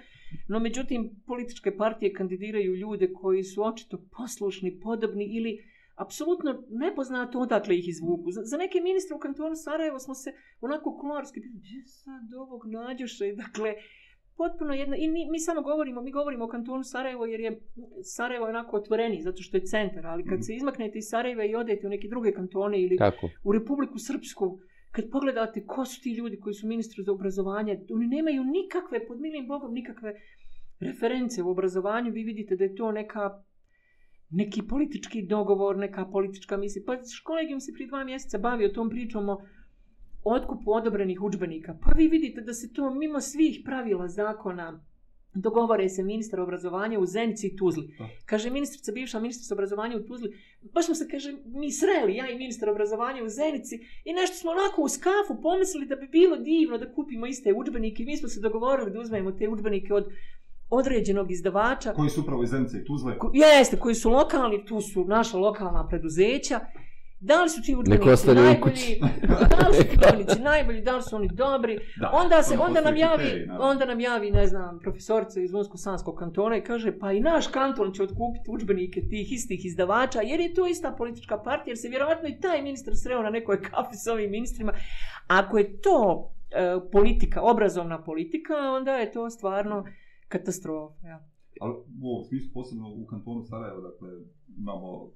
No, međutim, političke partije kandidiraju ljude koji su očito poslušni, podobni ili apsolutno nepoznato odakle ih izvuku. Za, za neke ministre u kantonu Sarajevo smo se onako kularski, gdje sad ovog nađuše, dakle, potpuno jedna, i mi, mi samo govorimo, mi govorimo o kantonu Sarajevo jer je Sarajevo onako otvoreni, zato što je centar, ali kad mm. se izmaknete iz Sarajeva i odete u neke druge kantone ili Tako. u Republiku Srpsku, uh, kad pogledate ko su ti ljudi koji su ministri za obrazovanje, oni nemaju nikakve, pod milim Bogom, nikakve reference u obrazovanju, vi vidite da je to neka neki politički dogovor, neka politička misija. Pa kolegijom se pri dva mjeseca bavi o tom pričom o otkupu odobrenih učbenika. Pa vi vidite da se to mimo svih pravila zakona dogovore se ministar obrazovanja u Zenici i Tuzli. Kaže ministrica, bivša ministrica obrazovanja u Tuzli, baš smo se, kaže, mi sreli, ja i ministar obrazovanja u Zenici, i nešto smo onako u skafu pomislili da bi bilo divno da kupimo iste udžbenike i mi smo se dogovorili da uzmemo te udžbenike od određenog izdavača. Koji su upravo iz Zenice i Tuzle? Ko, jeste, koji su lokalni, tu su naša lokalna preduzeća da li su ti udžbenici najbolji, kući. da li su udžbenici najbolji, da li su oni dobri. Da, onda se, onda nam, javi, kriteri, onda nam javi, ne znam, profesorica iz Vonsko Sanskog kantona i kaže, pa i naš kanton će otkupiti udžbenike tih istih izdavača, jer je to ista politička partija, jer se vjerovatno i taj ministar sreo na nekoj kafi s ovim ministrima. Ako je to e, politika, obrazovna politika, onda je to stvarno katastrofa. Ja. Ali u ovom smislu, posebno u kantonu Sarajeva, dakle, imamo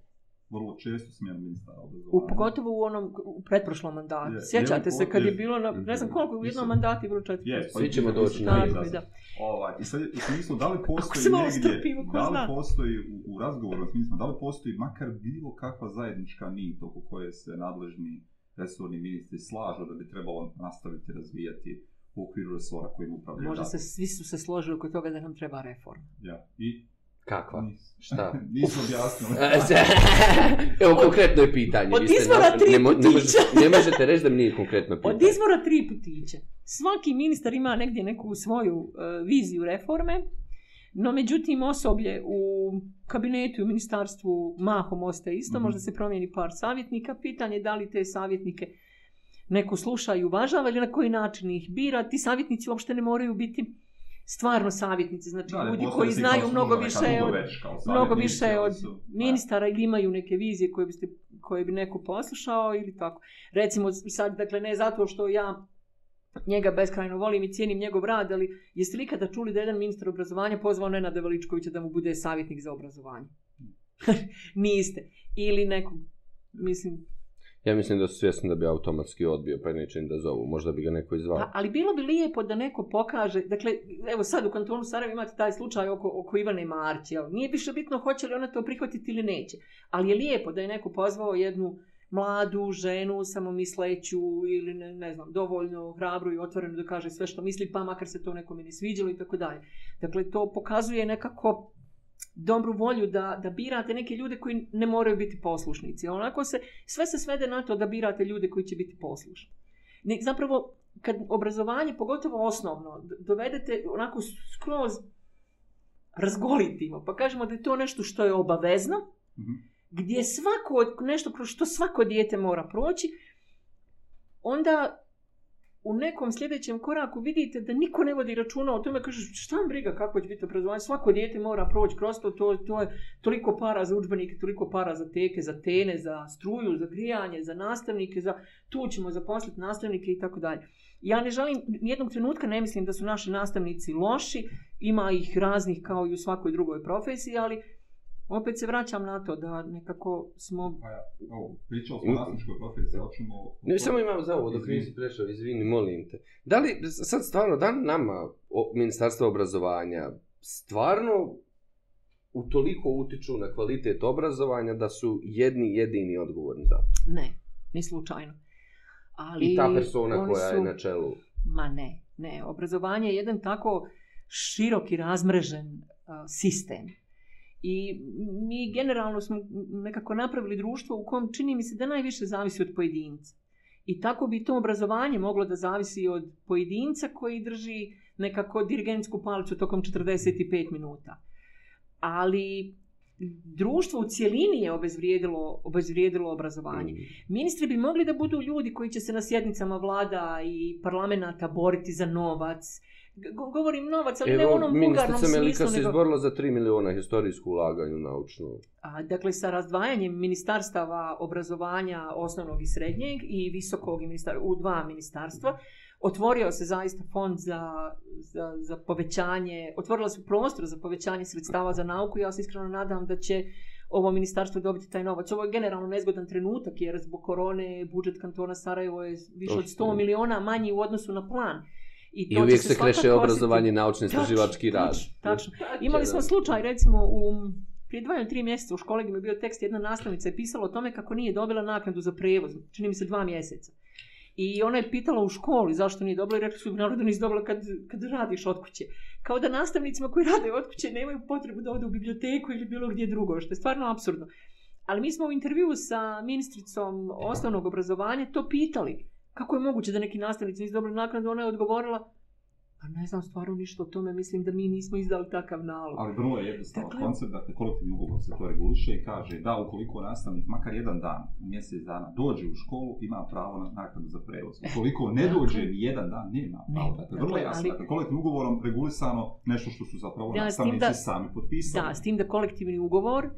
vrlo često smjer ministara obrazovanja. U, pogotovo u onom u pretprošlom mandatu. Je, Sjećate je, se kad je, je bilo, na, ne znam koliko, u jednom mandatu je bilo četiri. Je, pa ćemo doći na jedan. Ovaj, I sad, u smislu, da li postoji negdje, strpimo, da li zna. postoji u, u razgovoru, u smislu, da li postoji makar bilo kakva zajednička nit oko koje se nadležni resorni ministri slažu da bi trebalo nastaviti razvijati u okviru resora kojim upravljaju. Može se, svi su se složili oko toga da nam treba reforma. Ja, i Kakva? Šta? Nisu objasnili. Evo, konkretno je pitanje. Od izbora tri ne, putića. Ne, možete, ne možete reći da mi nije konkretno pitanje. Od izbora tri putića. Svaki ministar ima negdje neku svoju uh, viziju reforme, no međutim osoblje u kabinetu i u ministarstvu mahom ostaje isto, mm -hmm. možda se promijeni par savjetnika. Pitanje je da li te savjetnike neko sluša i uvažava ili na koji način ih bira. Ti savjetnici uopšte ne moraju biti stvarno savjetnice, znači da, ljudi koji znaju mnogo više od, mnogo više od ministara ili imaju neke vizije koje, biste, koje bi neko poslušao ili tako. Recimo sad, dakle, ne zato što ja njega beskrajno volim i cijenim njegov rad, ali jeste li kada čuli da jedan ministar obrazovanja pozvao Nenada Veličkovića da mu bude savjetnik za obrazovanje? Hmm. Niste. Ili nekog, mislim, Ja mislim da su svjesni da bi automatski odbio, pa neće im da zovu, možda bi ga neko izvao. Pa, ali bilo bi lijepo da neko pokaže, dakle, evo sad u kantonu Sarajeva imate taj slučaj oko, oko Ivane Marće, nije više bitno hoće li ona to prihvatiti ili neće, ali je lijepo da je neko pozvao jednu mladu ženu, samomisleću ili ne, ne znam, dovoljno hrabru i otvorenu da kaže sve što misli, pa makar se to nekome ne sviđalo i tako dalje. Dakle, to pokazuje nekako dobru volju da, da birate neke ljude koji ne moraju biti poslušnici. Onako se, sve se svede na to da birate ljude koji će biti poslušni. Ne, zapravo, kad obrazovanje, pogotovo osnovno, dovedete onako skroz razgolitimo, pa kažemo da je to nešto što je obavezno, mm -hmm. gdje svako, nešto kroz što svako dijete mora proći, onda u nekom sljedećem koraku vidite da niko ne vodi računa o tome, kaže šta vam briga kako će biti obrazovanje, svako dijete mora proći kroz to, to, to je toliko para za učbenike, toliko para za teke, za tene, za struju, za grijanje, za nastavnike, za tu ćemo zaposliti nastavnike i tako dalje. Ja ne želim, jednog trenutka ne mislim da su naši nastavnici loši, ima ih raznih kao i u svakoj drugoj profesiji, ali opet se vraćam na to da nekako smo... A pa ja, evo, pričao smo nasličkoj profesiji, ja ćemo... Ne, samo imam za ovo, dok nisi prešao, izvini, molim te. Da li, sad stvarno, da nama, o, Ministarstvo obrazovanja, stvarno u toliko utiču na kvalitet obrazovanja da su jedni jedini odgovorni za to? Ne, ni slučajno. Ali I ta persona koja su... je na čelu? Ma ne, ne. Obrazovanje je jedan tako široki, razmrežen uh, sistem. I mi generalno smo nekako napravili društvo u kom čini mi se da najviše zavisi od pojedinca. I tako bi to obrazovanje moglo da zavisi od pojedinca koji drži nekako dirigentsku palicu tokom 45 minuta. Ali društvo u cijelini je obezvrijedilo, obezvrijedilo obrazovanje. Mm. Ministri bi mogli da budu ljudi koji će se na sjednicama vlada i parlamenta boriti za novac, uh, govorim novac, ali Evo, ne u onom bugarnom smislu. Evo, se izborila za 3 miliona historijsku ulaganju naučnu. A, dakle, sa razdvajanjem ministarstava obrazovanja osnovnog i srednjeg i visokog i u dva ministarstva, otvorio se zaista fond za, za, za povećanje, otvorila se prostor za povećanje sredstava za nauku. Ja se iskreno nadam da će ovo ministarstvo dobiti taj novac. Ovo je generalno nezgodan trenutak jer zbog korone budžet kantona Sarajevo je više od 100 miliona manji u odnosu na plan. I, to I uvijek se kreše koziti... obrazovanje, naučni, istraživački rad. Tačno. Imali smo slučaj, recimo, u prije dva ili tri mjeseca u školi mi je bio tekst jedna nastavnica je pisala o tome kako nije dobila naknadu za prevoz, čini mi se dva mjeseca. I ona je pitala u školi zašto nije dobila i rekli su mi naravno da nisi dobila kad, kad radiš od kuće. Kao da nastavnicima koji rade od kuće nemaju potrebu da ode u biblioteku ili bilo gdje drugo, što je stvarno absurdno. Ali mi smo u intervju sa ministricom osnovnog obrazovanja to pitali kako je moguće da neki nastavnici nisu dobili naknadu, ona je odgovorila, pa ne znam stvarno ništa o tome, mislim da mi nismo izdali takav nalog. Ali vrlo je jednostavno dakle, koncept, dakle, kolektivni ugovor se to reguliše i kaže da ukoliko nastavnik makar jedan dan, mjesec dana, dođe u školu, ima pravo na naknadu za prevoz. Ukoliko ne dakle, dođe ni jedan dan, nema pravo. Ne, dakle, vrlo je dakle, jasno, dakle, kolektivnim ugovorom regulisano nešto što su zapravo da, nastavnici da, sami potpisali. Da, s tim da kolektivni ugovor, uh,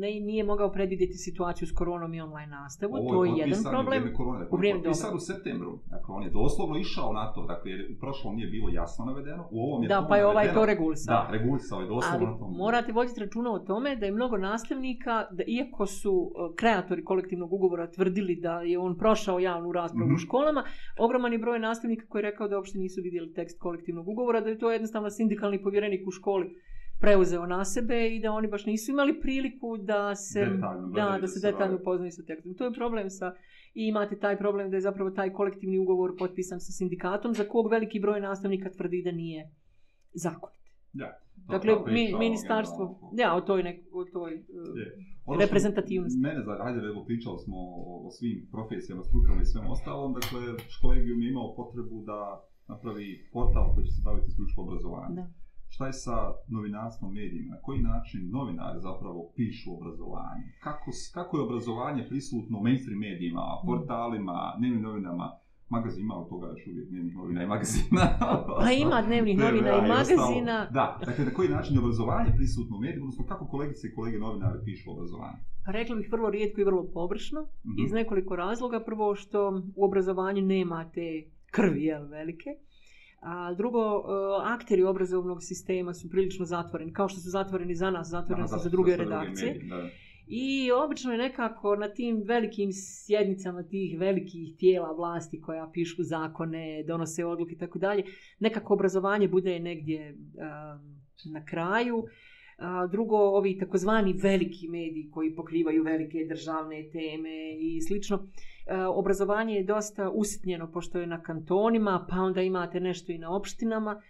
ne, nije mogao predvidjeti situaciju s koronom i online nastavu, je to je jedan problem. U vrijeme korone, je u septembru, dakle on je doslovno išao na to, dakle jer u prošlom nije bilo jasno navedeno, u ovom je da, to pa je ovaj navedeno. ovaj to regulisao. Da, regulisao je doslovno Ali na tom. morate voditi računa o tome da je mnogo nastavnika, da iako su e, kreatori kolektivnog ugovora tvrdili da je on prošao javnu raspravu mm -hmm. u mhm. školama, ogroman je broj nastavnika koji je rekao da uopšte nisu vidjeli tekst kolektivnog ugovora, da je to jednostavno sindikalni povjerenik u školi preuzeo na sebe i da oni baš nisu imali priliku da se detaljno, da, da se detaljno upoznaju sa tekstom. To je problem sa i imate taj problem da je zapravo taj kolektivni ugovor potpisan sa sindikatom za kog veliki broj nastavnika tvrdi da nije zakon. Da. Dakle, da, mi, ministarstvo, ono, ja, o toj, nek, o toj uh, ono reprezentativnosti. Mene, za, hajde, evo, pričali smo o, o svim profesijama, strukama i svem ostalom, dakle, školegijum je imao potrebu da napravi portal koji će se baviti isključivo obrazovanjem. Da šta je sa novinarstvom medijima? Na koji način novinari zapravo pišu obrazovanje? Kako, kako je obrazovanje prisutno mainstream medijima, mm. portalima, dnevnim novinama? Magazin ima od toga još uvijek dnevnih novina i magazina. Pa ima dnevnih novina i magazina. Da, dakle, na koji način je obrazovanje prisutno u mediju, odnosno kako kolegice i kolege novinari pišu obrazovanje? Pa rekla bih vrlo rijetko i vrlo površno, mm -hmm. iz nekoliko razloga. Prvo što u obrazovanju nema te krvi, jel, velike. Mm A drugo, e, akteri obrazovnog sistema su prilično zatvoreni, kao što su zatvoreni za nas, zatvoreni su za druge redakcije. I obično je nekako na tim velikim sjednicama tih velikih tijela vlasti koja pišu zakone, donose odluke i tako dalje, nekako obrazovanje bude negdje e, na kraju. A drugo, ovi takozvani veliki mediji koji pokrivaju velike državne teme i slično, uh, Eh, obrazovanje je dosta usitnjeno pošto je na kantonima, pa onda imate nešto i na opštinama.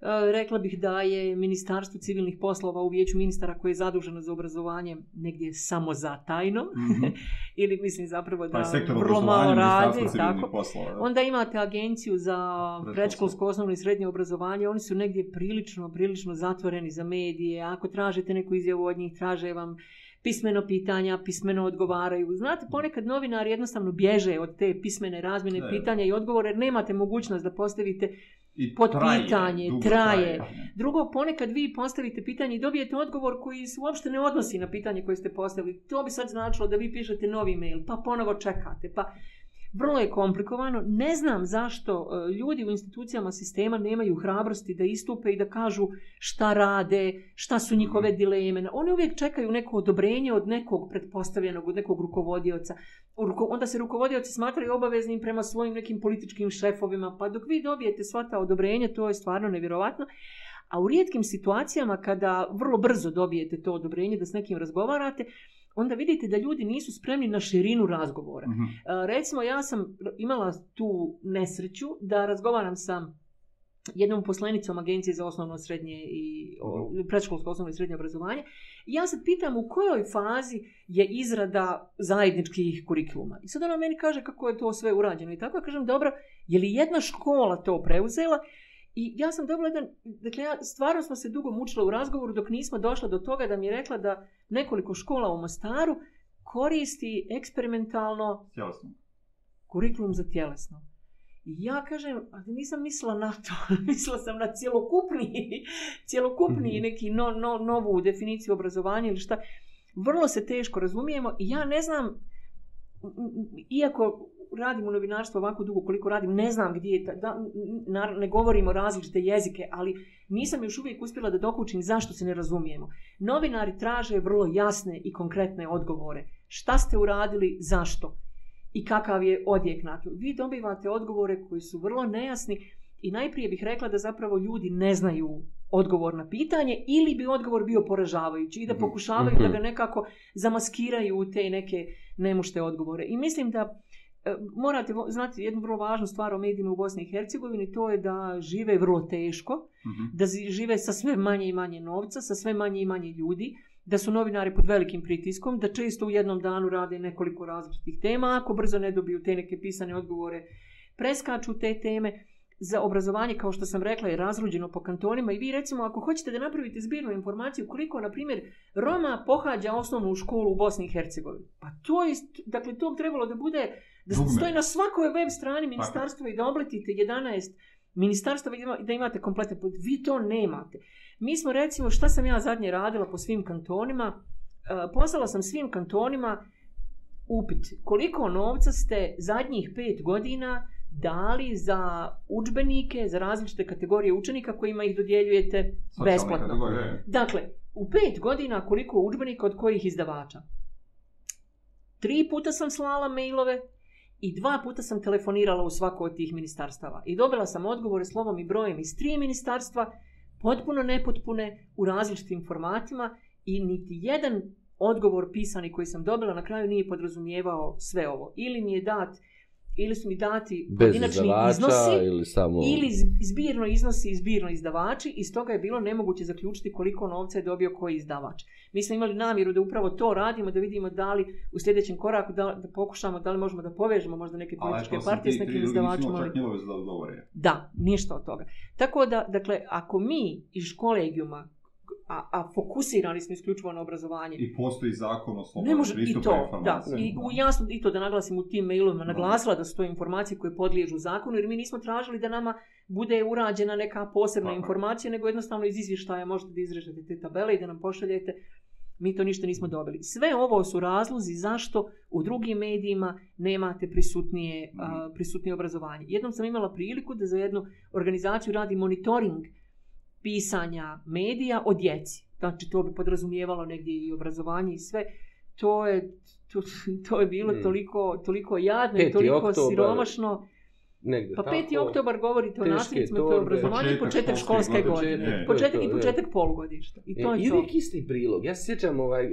Eh, rekla bih da je Ministarstvo civilnih poslova u vijeću ministara koje je zaduženo za obrazovanje negdje samo za tajno. Mm -hmm. Ili mislim zapravo pa da pa vrlo malo radi. Tako. Poslova, Onda imate agenciju za predškolsko osnovno i srednje obrazovanje. Oni su negdje prilično, prilično zatvoreni za medije. Ako tražite neku izjavu od njih, traže vam uh, pismeno pitanja, pismeno odgovaraju. Znate, ponekad novinari jednostavno bježe od te pismene razmjene ne. pitanja i odgovore, jer nemate mogućnost da postavite I pod traje, pitanje, traje. traje. Drugo, ponekad vi postavite pitanje i dobijete odgovor koji se uopšte ne odnosi na pitanje koje ste postavili. To bi sad značilo da vi pišete novi mail, pa ponovo čekate, pa vrlo je komplikovano. Ne znam zašto e, ljudi u institucijama sistema nemaju hrabrosti da istupe i da kažu šta rade, šta su njihove mhm. dileme. Oni uvijek čekaju neko odobrenje od nekog pretpostavljenog, od nekog rukovodioca. Onda se rukovodioci smatraju obaveznim prema svojim nekim političkim šefovima, pa dok vi dobijete sva ta odobrenja, to je stvarno nevjerovatno. A u rijetkim situacijama kada vrlo brzo dobijete to odobrenje da s nekim razgovarate, onda vidite da ljudi nisu spremni na širinu razgovora. Mm -hmm. Recimo, ja sam imala tu nesreću da razgovaram sa jednom poslenicom Agencije za osnovno srednje i okay. Mhm. predškolsko osnovno i srednje obrazovanje. Ja se pitam u kojoj fazi je izrada zajedničkih kurikuluma. I sad ona meni kaže kako je to sve urađeno. I tako ja kažem, dobro, je li jedna škola to preuzela? I ja sam dobila jedan, dakle, ja, stvarno smo se dugo mučila u razgovoru dok nismo došla do toga da mi je rekla da nekoliko škola u Mostaru koristi eksperimentalno tjelesno. kurikulum za tjelesno. I ja kažem, ali nisam mislila na to, mislila sam na cjelokupni, cjelokupni mm -hmm. neki no, no, novu definiciju obrazovanja ili šta. Vrlo se teško razumijemo i ja ne znam, iako radim u novinarstvu ovako dugo koliko radim, ne znam gdje je, ta, da, na, ne govorimo različite jezike, ali nisam još uvijek uspjela da dokučim zašto se ne razumijemo. Novinari traže vrlo jasne i konkretne odgovore. Šta ste uradili, zašto i kakav je odjek na to. Vi dobivate odgovore koji su vrlo nejasni, I najprije bih rekla da zapravo ljudi ne znaju odgovor na pitanje ili bi odgovor bio poražavajući i da mhm, pokušavaju mm -hmm. da ga mhm. nekako zamaskiraju u te neke nemušte odgovore. I mislim da e, morate znati jednu vrlo važnu stvar o medijima u Bosni i Hercegovini, to je da žive vrlo teško, mm -hmm. da žive sa sve manje i manje novca, sa sve manje i manje ljudi, da su novinari pod velikim pritiskom, da često u jednom danu rade nekoliko različitih tema, ako brzo ne dobiju te neke pisane odgovore, preskaču te teme za obrazovanje, kao što sam rekla, je razruđeno po kantonima i vi recimo ako hoćete da napravite zbirnu informaciju koliko, na primjer, Roma pohađa osnovnu školu u Bosni i Hercegovini. Pa to je, dakle, to bi trebalo da bude, da Dugme. stoji na svakoj web strani ministarstva pa. i da obletite 11 ministarstva i da imate kompletne put. Vi to nemate. Mi smo recimo, šta sam ja zadnje radila po svim kantonima, e, poslala sam svim kantonima upit koliko novca ste zadnjih pet godina dali za učbenike, za različite kategorije učenika kojima ih dodjeljujete Socialne besplatno. Kategorije. E. Dakle, u pet godina koliko učbenika od kojih izdavača? Tri puta sam slala mailove i dva puta sam telefonirala u svako od tih ministarstava. I dobila sam odgovore slovom i brojem iz tri ministarstva, potpuno nepotpune, u različitim formatima i niti jedan odgovor pisani koji sam dobila na kraju nije podrazumijevao sve ovo. Ili mi je dat uh, ili su mi dati Bez pojedinačni iznosi ili, samo... ili zbirno iznosi i zbirno izdavači i stoga je bilo nemoguće zaključiti koliko novca je dobio koji izdavač. Mi smo imali namjeru da upravo to radimo, da vidimo da li u sljedećem koraku da, da pokušamo, da li možemo da povežemo možda neke političke Ale, partije ti, s nekim izdavačima. Ali da, da, ništa od toga. Tako da, dakle, ako mi iz kolegijuma a, a fokusirani smo isključivo na obrazovanje. I postoji zakon o slobodnom može, pristupu informacije. Da, i, u, jasno, i to da naglasim u tim mailovima, naglasila da su to informacije koje podliježu zakonu, jer mi nismo tražili da nama bude urađena neka posebna Aha. informacija, nego jednostavno iz izvještaja možete da izrežete te tabele i da nam pošaljete. Mi to ništa nismo dobili. Sve ovo su razlozi zašto u drugim medijima nemate prisutnije, a, mhm. prisutnije obrazovanje. Jednom sam imala priliku da za jednu organizaciju radi monitoring pisanja medija o djeci. Znači, to bi podrazumijevalo negdje i obrazovanje i sve. To je, to, to je bilo hmm. toliko, toliko jadno i toliko oktober, siromašno. Negde, pa 5. oktobar govorite o nasljednicima, to je obrazovanje i početak školske godine. Početak i početak polugodišta. I to e, je to. Uvijek isti prilog. Ja se sjećam ovaj,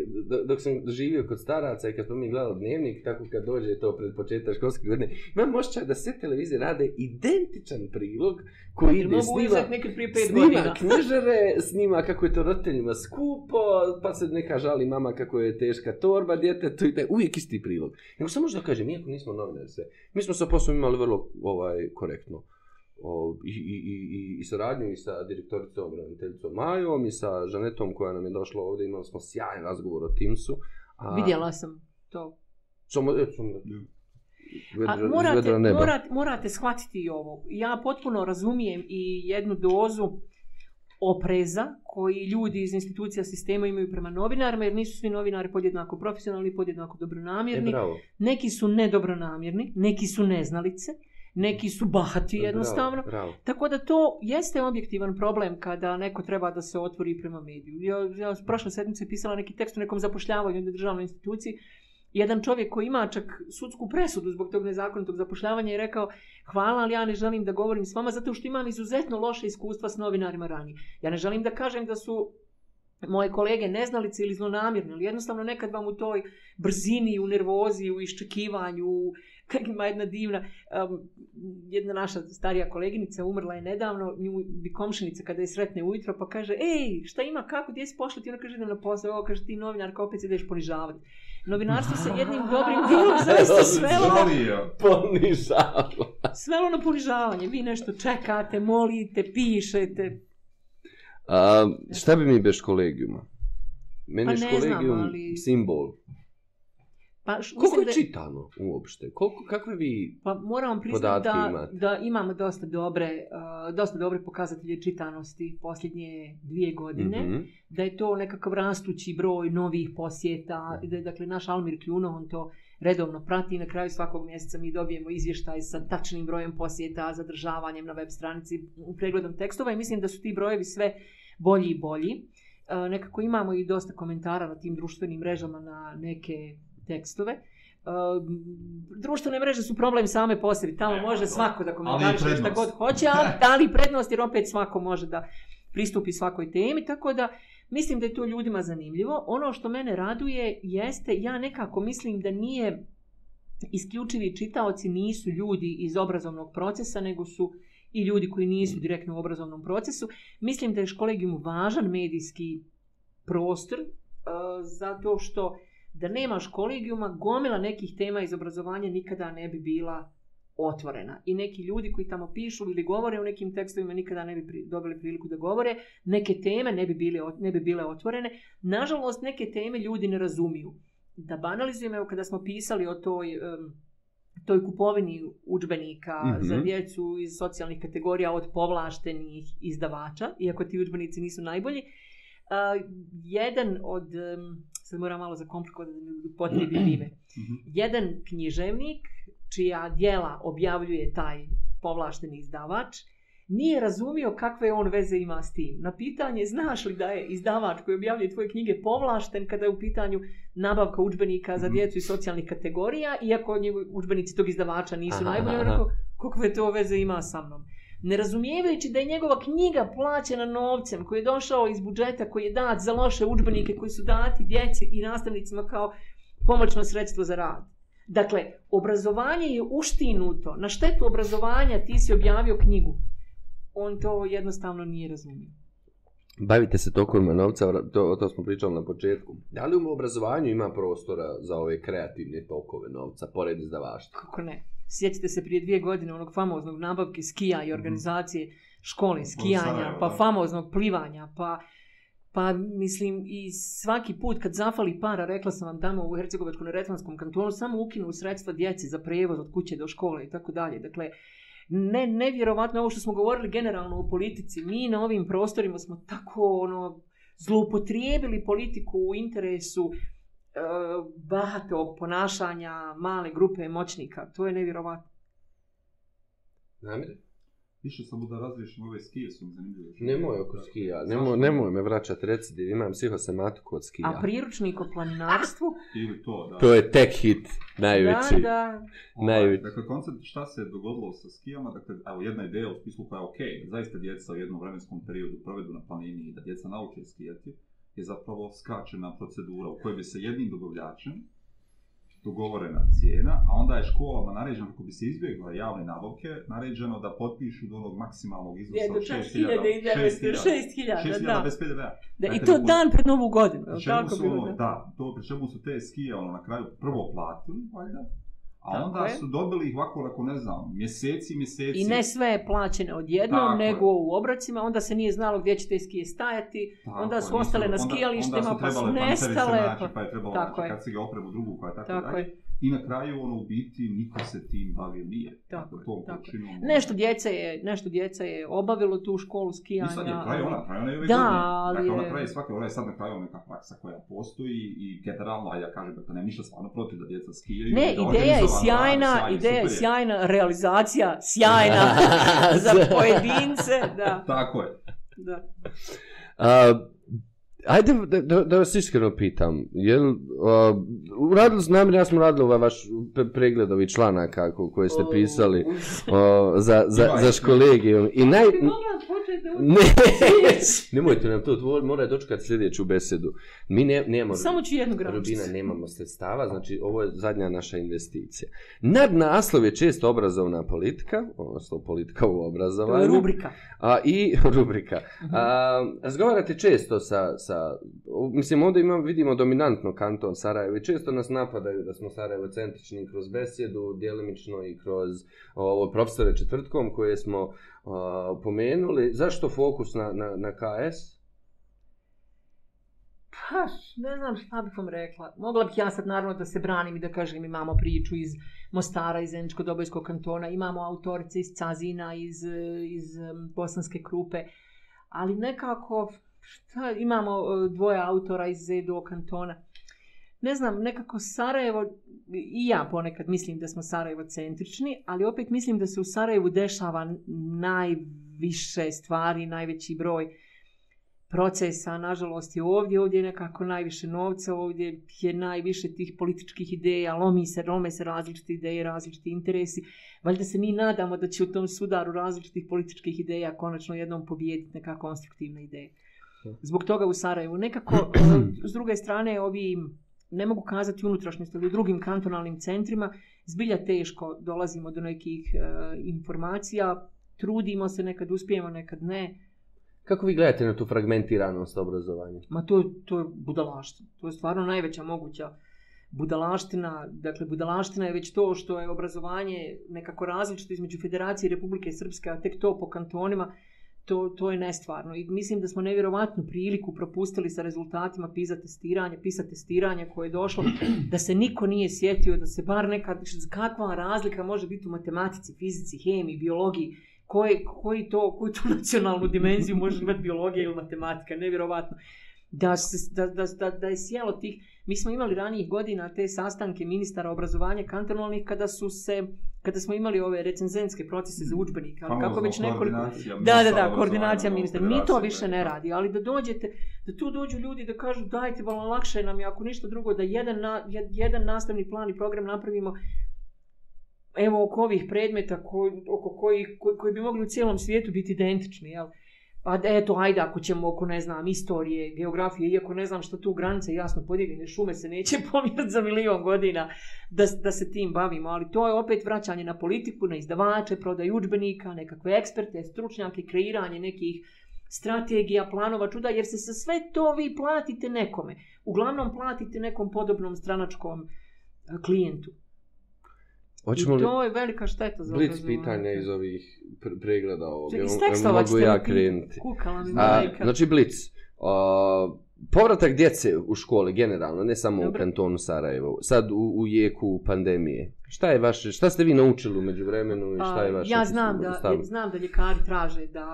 dok sam živio kod staraca i kad smo mi gledali dnevnik, tako kad dođe to pred početak školske godine, imam mošćak da sve televizije rade identičan prilog koji ide, mogu snima, nekad prije pet snima knjižere, snima kako je to roditeljima skupo, pa se neka žali mama kako je teška torba djetetu i taj, uvijek isti prilog. Nego samo da kažem, iako nismo novinari sve, mi smo sa poslom imali vrlo ovaj, korektno. O, i, i, i, i, i saradnju i sa direktoricom Raniteljicom Majom i sa Žanetom koja nam je došla ovdje, imali smo sjajan razgovor o Teamsu. A... Vidjela sam to. Samo, et, sam, vedra, A morate, iz vedra neba. Morate, morate shvatiti i ovo. Ja potpuno razumijem i jednu dozu opreza koji ljudi iz institucija sistema imaju prema novinarima, jer nisu svi novinari podjednako profesionalni, podjednako dobronamjerni. E, bravo. Neki su nedobronamjerni, neki su neznalice, neki su bahati jednostavno. Bravo, bravo. Tako da to jeste objektivan problem kada neko treba da se otvori prema mediju. Ja, ja prošle sedmice pisala neki tekst u nekom zapošljavanju u državnoj instituciji, jedan čovjek koji ima čak sudsku presudu zbog tog nezakonitog zapošljavanja je rekao hvala, ali ja ne želim da govorim s vama zato što imam izuzetno loše iskustva s novinarima rani. Ja ne želim da kažem da su moje kolege neznalice ili zlonamirne, ali jednostavno nekad vam u toj brzini, u nervozi, u iščekivanju, kak ima jedna divna, um, jedna naša starija koleginica umrla je nedavno, nju bi komšinica kada je sretne ujutro, pa kaže, ej, šta ima, kako, gdje si pošla, ti ona kaže, idem na posao, ovo kaže, ti novinarka, opet se ideš ponižavati. Novinarstvo se jednim dobrim dilom zaista svelo na ponižavanje. Svelo na ono ponižavanje. Vi nešto čekate, molite, pišete. A, šta bi mi bez kolegijuma? Meni pa je kolegijum znam, ali... simbol. Pa, Koliko je da... čitano uopšte? Koliko, kakve vi pa, moram vam priznati da, imate? da imamo dosta dobre, uh, dosta dobre pokazatelje čitanosti posljednje dvije godine. Mm -hmm. Da je to nekakav rastući broj novih posjeta. Mm. Da je, dakle, naš Almir Kljuno, on to redovno prati. Na kraju svakog mjeseca mi dobijemo izvještaj sa tačnim brojem posjeta, zadržavanjem na web stranici, pregledom tekstova i mislim da su ti brojevi sve bolji i bolji. Uh, nekako imamo i dosta komentara na tim društvenim mrežama na neke tekstove. E, društvene mreže su problem same po sebi, tamo Evo, može to. svako da komentariše šta god hoće, ali ali prednost jer opet svako može da pristupi svakoj temi, tako da mislim da je to ljudima zanimljivo. Ono što mene raduje jeste ja nekako mislim da nije isključivi čitaoci nisu ljudi iz obrazovnog procesa, nego su i ljudi koji nisu mm. direktno u obrazovnom procesu. Mislim da je školegijum važan medijski prostor uh, zato što uh, da nemaš kolegijuma, gomila nekih tema iz obrazovanja nikada ne bi bila otvorena. I neki ljudi koji tamo pišu ili govore u nekim tekstovima nikada ne bi dobili priliku da govore. Neke teme ne bi, bile, ne bi bile otvorene. Nažalost, neke teme ljudi ne razumiju. Da banalizujem, evo kada smo pisali o toj, um, toj kupovini učbenika mm -hmm. za djecu iz socijalnih kategorija od povlaštenih izdavača, iako ti učbenici nisu najbolji, uh, jedan od um, sad moram malo zakomplikovati da mi upotrebi ime. Mhm. Jedan književnik čija dijela objavljuje taj povlašteni izdavač, nije razumio kakve on veze ima s tim. Na pitanje znaš li da je izdavač koji objavljuje tvoje knjige povlašten kada je u pitanju nabavka učbenika za mhm. djecu i socijalnih kategorija, iako učbenici tog izdavača nisu aha, najbolji, on rekao, kakve to veze ima sa mnom ne razumijevajući da je njegova knjiga plaćena novcem koji je došao iz budžeta koji je dat za loše učbenike koji su dati djeci i nastavnicima kao pomoćno sredstvo za rad. Dakle, obrazovanje je uštinuto. Na štetu obrazovanja ti si objavio knjigu. On to jednostavno nije razumio. Bavite se tokovima novca, to, o to smo pričali na početku. Da li u obrazovanju ima prostora za ove kreativne tokove novca, pored izdavaštva? Kako ne? sjećate se prije dvije godine onog famoznog nabavke skija i mhm. organizacije mm -hmm. škole ono skijanja, Sarajevo, pa da. famoznog plivanja, pa Pa mislim i svaki put kad zafali para, rekla sam vam tamo u Hercegovačkom na Retvanskom kantonu, samo ukinu sredstva djeci za prevoz od kuće do škole i tako dalje. Dakle, ne, nevjerovatno ovo što smo govorili generalno o politici. Mi na ovim prostorima smo tako ono, zlopotrijebili politiku u interesu uh, Eh, bahatog ponašanja male grupe moćnika. To je nevjerovatno. Namir? Više samo da razlišim ove skije su zanimljive. Nemoj oko skija, nemoj, nemoj me vraćati recidiv, imam psihosematiku od skija. A priručnik o planinarstvu? Ili to, da. To je tek hit, najveći. Da, da. Najveći. Ovaj, dakle, koncept šta se je dogodilo sa skijama, dakle, evo, jedna ideja u smislu koja je okej, okay, zaista djeca u jednom vremenskom periodu provedu na planini i da djeca nauče skijati, je zapravo skačena procedura u kojoj bi se jednim dobavljačem dogovorena cijena, a onda je školama naređeno, kako bi se izbjegla javne nabavke, naređeno da potpišu do onog maksimalnog iznosa od 6.000. 6.000, da. 6.000 bez PDV-a. Da, e, I dakle, to dan pred novu godinu. Ono- da, to pred čemu su te skije ono, na kraju prvo platili, valjda, A tako onda je. su dobili ih ovako, ako ne znam, mjeseci, mjeseci. I ne sve je plaćeno odjednom, tako nego je. u obracima. Onda se nije znalo gdje će te skije stajati. Tako onda su ostale onda, na skijalištima, onda su pa su nestale. Pa, pa je trebalo tako kad se ga opremu drugu koja je tako, tako dalje. Je. I na kraju ono u biti niko se tim bavio nije. Tako, tako, tom tako. Počinom, nešto djeca je, nešto djeca je obavilo tu školu skijanja. I sad je kraj ona, kraj dakle, ona je ove da, ali dakle, je... ona kraj svake, ona je sad na kraju neka praksa koja postoji i generalno, a ja kažem da dakle, to ne miša stvarno protiv da djeca skijaju. Ne, ideja je sjajna, sjajna ideja super. je sjajna, realizacija sjajna za pojedince, da. Tako je. Da. Uh, Ajde da, da, vas iskreno pitam, je li, uh, radili, znam da ja smo radili ovaj vaš pregled ovih članaka koje ste pisali uh, za, za, za školegiju. I naj... Ti mogla Ne, nemojte nam to dvoj, mora je dočekati sljedeću besedu. Mi ne, nemamo... Samo ću jednu gramčicu. Rubina, nemamo sredstava, znači ovo je zadnja naša investicija. Nad naslov je često obrazovna politika, odnosno politika u obrazovanju. rubrika. A, I rubrika. A, razgovarate često sa, sa... Mislim, ovdje imamo, vidimo dominantno kanton Sarajevo i često nas napadaju da smo Sarajevo centrični kroz besedu, djelimično i kroz ovo, profesore četvrtkom koje smo pomenuli. Zašto fokus na, na, na KS? Pa, ne znam šta bih vam rekla. Mogla bih ja sad naravno da se branim i da kažem imamo priču iz Mostara, iz Zeničko-Dobojskog kantona, imamo autorice iz Cazina, iz, iz Bosanske krupe, ali nekako šta, imamo e, dvoje autora iz Zedo kantona ne znam, nekako Sarajevo, i ja ponekad mislim da smo Sarajevo centrični, ali opet mislim da se u Sarajevu dešava najviše stvari, najveći broj procesa, nažalost je ovdje, ovdje je nekako najviše novca, ovdje je najviše tih političkih ideja, lomi se, lome se različite ideje, različiti interesi. Valjda se mi nadamo da će u tom sudaru različitih političkih ideja konačno jednom pobijediti neka konstruktivna ideja. Zbog toga u Sarajevu nekako, s druge strane, ovi ne mogu kazati unutrašnjosti ili drugim kantonalnim centrima, zbilja teško dolazimo do nekih e, informacija, trudimo se, nekad uspijemo, nekad ne. Kako vi gledate na tu fragmentiranost obrazovanja? Ma to, to je budalaština, to je stvarno najveća moguća budalaština. Dakle, budalaština je već to što je obrazovanje nekako različito između Federacije i Republike Srpske, a tek to po kantonima to, to je nestvarno. I mislim da smo nevjerovatnu priliku propustili sa rezultatima PISA testiranja, PISA testiranja koje je došlo, da se niko nije sjetio, da se bar neka, kakva razlika može biti u matematici, fizici, hemiji, biologiji, koje, koji to, koju tu nacionalnu dimenziju može imati biologija ili matematika, nevjerovatno. Da, se, da, da, da, da je sjelo tih, mi smo imali ranijih godina te sastanke ministara obrazovanja kantonalnih kada su se, uh, kada smo imali ove recenzenske procese za učbenike, ali kako već nekoliko... Da, da, da, koordinacija ministra. Mi to više ne radi, ali da dođete, da tu dođu ljudi da kažu dajte, vala, lakše nam je, ako ništa drugo, da jedan, na, jedan nastavni plan i program napravimo evo oko ovih predmeta koji, oko koji, koji, koji bi mogli u cijelom svijetu biti identični, jel? Ja pa eto, ajde, ako ćemo oko, ne znam, istorije, geografije, iako ne znam što tu granice jasno podijeljene, šume se neće pomjeriti za milion godina da, da se tim bavimo, ali to je opet vraćanje na politiku, na izdavače, prodaj učbenika, nekakve eksperte, stručnjake, kreiranje nekih strategija, planova, čuda, jer se sa sve to vi platite nekome. Uglavnom platite nekom podobnom stranačkom e, klijentu. Hoćemo li... To je velika šteta za Blitz pitanja iz ovih pr pregleda ovog. Če, iz tekstova mogu ja krenuti. Kukala mi A, majka. Znači, Blitz. Uh, povratak djece u škole generalno, ne samo Dobre. u kantonu Sarajevo. Sad u, u jeku pandemije. Šta je vaše, šta ste vi naučili umeđu vremenu i šta je vaše? Uh, ja znam da, ja znam da ljekari traže da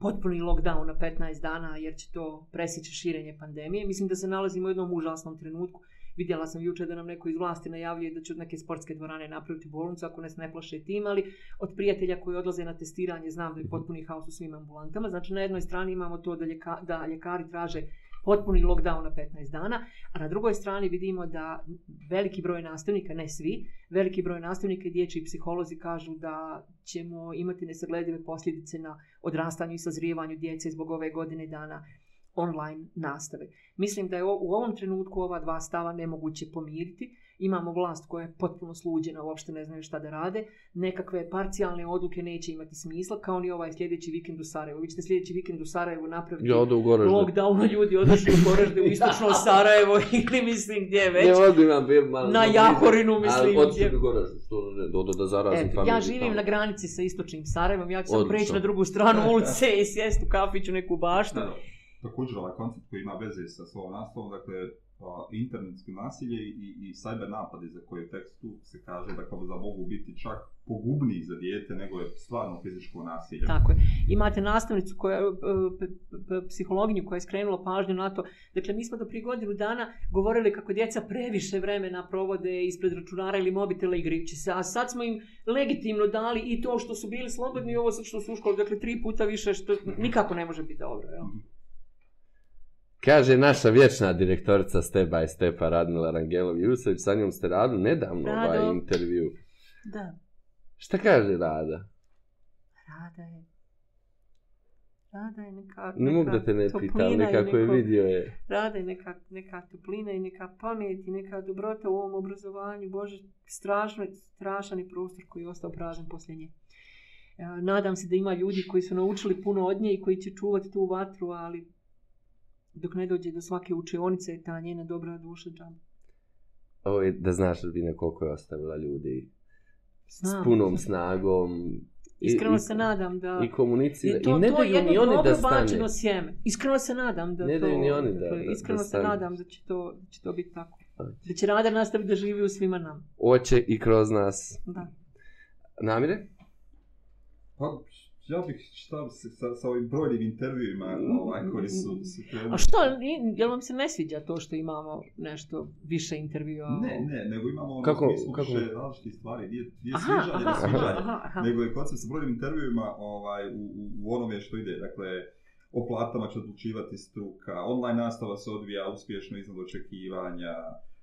potpuni lockdown na 15 dana jer će to presjeći širenje pandemije. Mislim da se nalazimo u jednom užasnom trenutku. Vidjela sam juče da nam neko iz vlasti najavljuje da će od neke sportske dvorane napraviti bolnicu ako nas ne plaše tim, ali od prijatelja koji odlaze na testiranje znam da je mhm. potpuni haos u svim ambulantama. Znači na jednoj strani imamo to da, ljeka, da ljekari traže potpuni lockdown na 15 dana, a na drugoj strani vidimo da veliki broj nastavnika, ne svi, veliki broj nastavnika i dječji psiholozi kažu da ćemo imati nesagledive posljedice na odrastanju i sazrijevanju djece zbog ove godine dana online nastave. Uh, Mislim da je u ovom trenutku ova dva stava nemoguće pomiriti. Imamo vlast koja je potpuno sluđena, uopšte ne znaju šta da rade. Nekakve parcijalne odluke neće imati smisla, kao ni ovaj sljedeći vikend u Sarajevu. Vi ćete sljedeći vikend u Sarajevu napraviti ja odu u lockdown, ljudi odušli u Goražde, u istočno Sarajevo ili mislim gdje već. Ja odu imam bir malo. Na Jahorinu mislim gdje. Ali odušli u Goražde, ono da zarazim Eto, familiju. Ja živim tamo. na granici sa istočnim Sarajevom, ja ću sam preći na drugu stranu ulice i sjest u kafiću neku baštu. Ano također ovaj koncept koji ima veze sa svojom naslovom, dakle, a, internetske nasilje i, i cyber napadi za koje tekst tu se kaže da dakle, mogu biti čak pogubniji za dijete nego je stvarno fizičko nasilje. Tako je. Imate nastavnicu, koja, e, psihologinju koja je skrenula pažnju na to. Dakle, mi smo do prije godinu dana govorili kako djeca previše vremena provode ispred računara ili mobitela igrajući se, a sad smo im legitimno dali i to što su bili slobodni i ovo sad što su u školi, dakle, tri puta više što nikako ne može biti dobro. Jel? Mm -hmm. Kaže naša vječna direktorica Step by Step, Radmila Rangelov Jusev, sa njom ste radili nedavno Rado. ovaj intervju. Da. Šta kaže Rada? Rada je... Rada je nekako... Ne mogu da te ne pitam, nekako je vidio je. Rada je neka, neka toplina i neka pamet i neka dobrota u ovom obrazovanju. Bože, strašno, strašan je prostor koji je ostao pražen posljednje. E, nadam se da ima ljudi koji su naučili puno od nje i koji će čuvati tu vatru, ali dok ne dođe do svake učionice ta njena dobra duša džaba. Ovo je da znaš Rubina koliko je ostavila ljudi Znam. s punom snagom. Iskreno i, se nadam da... I komunicira. I, to, I ne daju ni oni da stane. To je jedno sjeme. Iskreno se nadam da ne to... Ne ni oni dakle, da, da, Iskreno da se stane. nadam da će to, da će to biti tako. Ovo. Da će radar nastaviti da živi u svima nam. Oće i kroz nas. Da. Namire? Pa, Ja bih šta se sa, sa ovim brojnim intervjuima ovaj, koji su... Mm. su A što, jel vam se ne sviđa to što imamo nešto više intervjua? Ne, ne, nego imamo ono, kako, mi kako? različite stvari, nije, nije aha, sviđanje, aha, sviđanje. Aha, aha. nego je koncept sa brojnim intervjuima ovaj, u, u, u onome što ide, dakle, o platama će odlučivati struka, online nastava se odvija uspješno iznad očekivanja,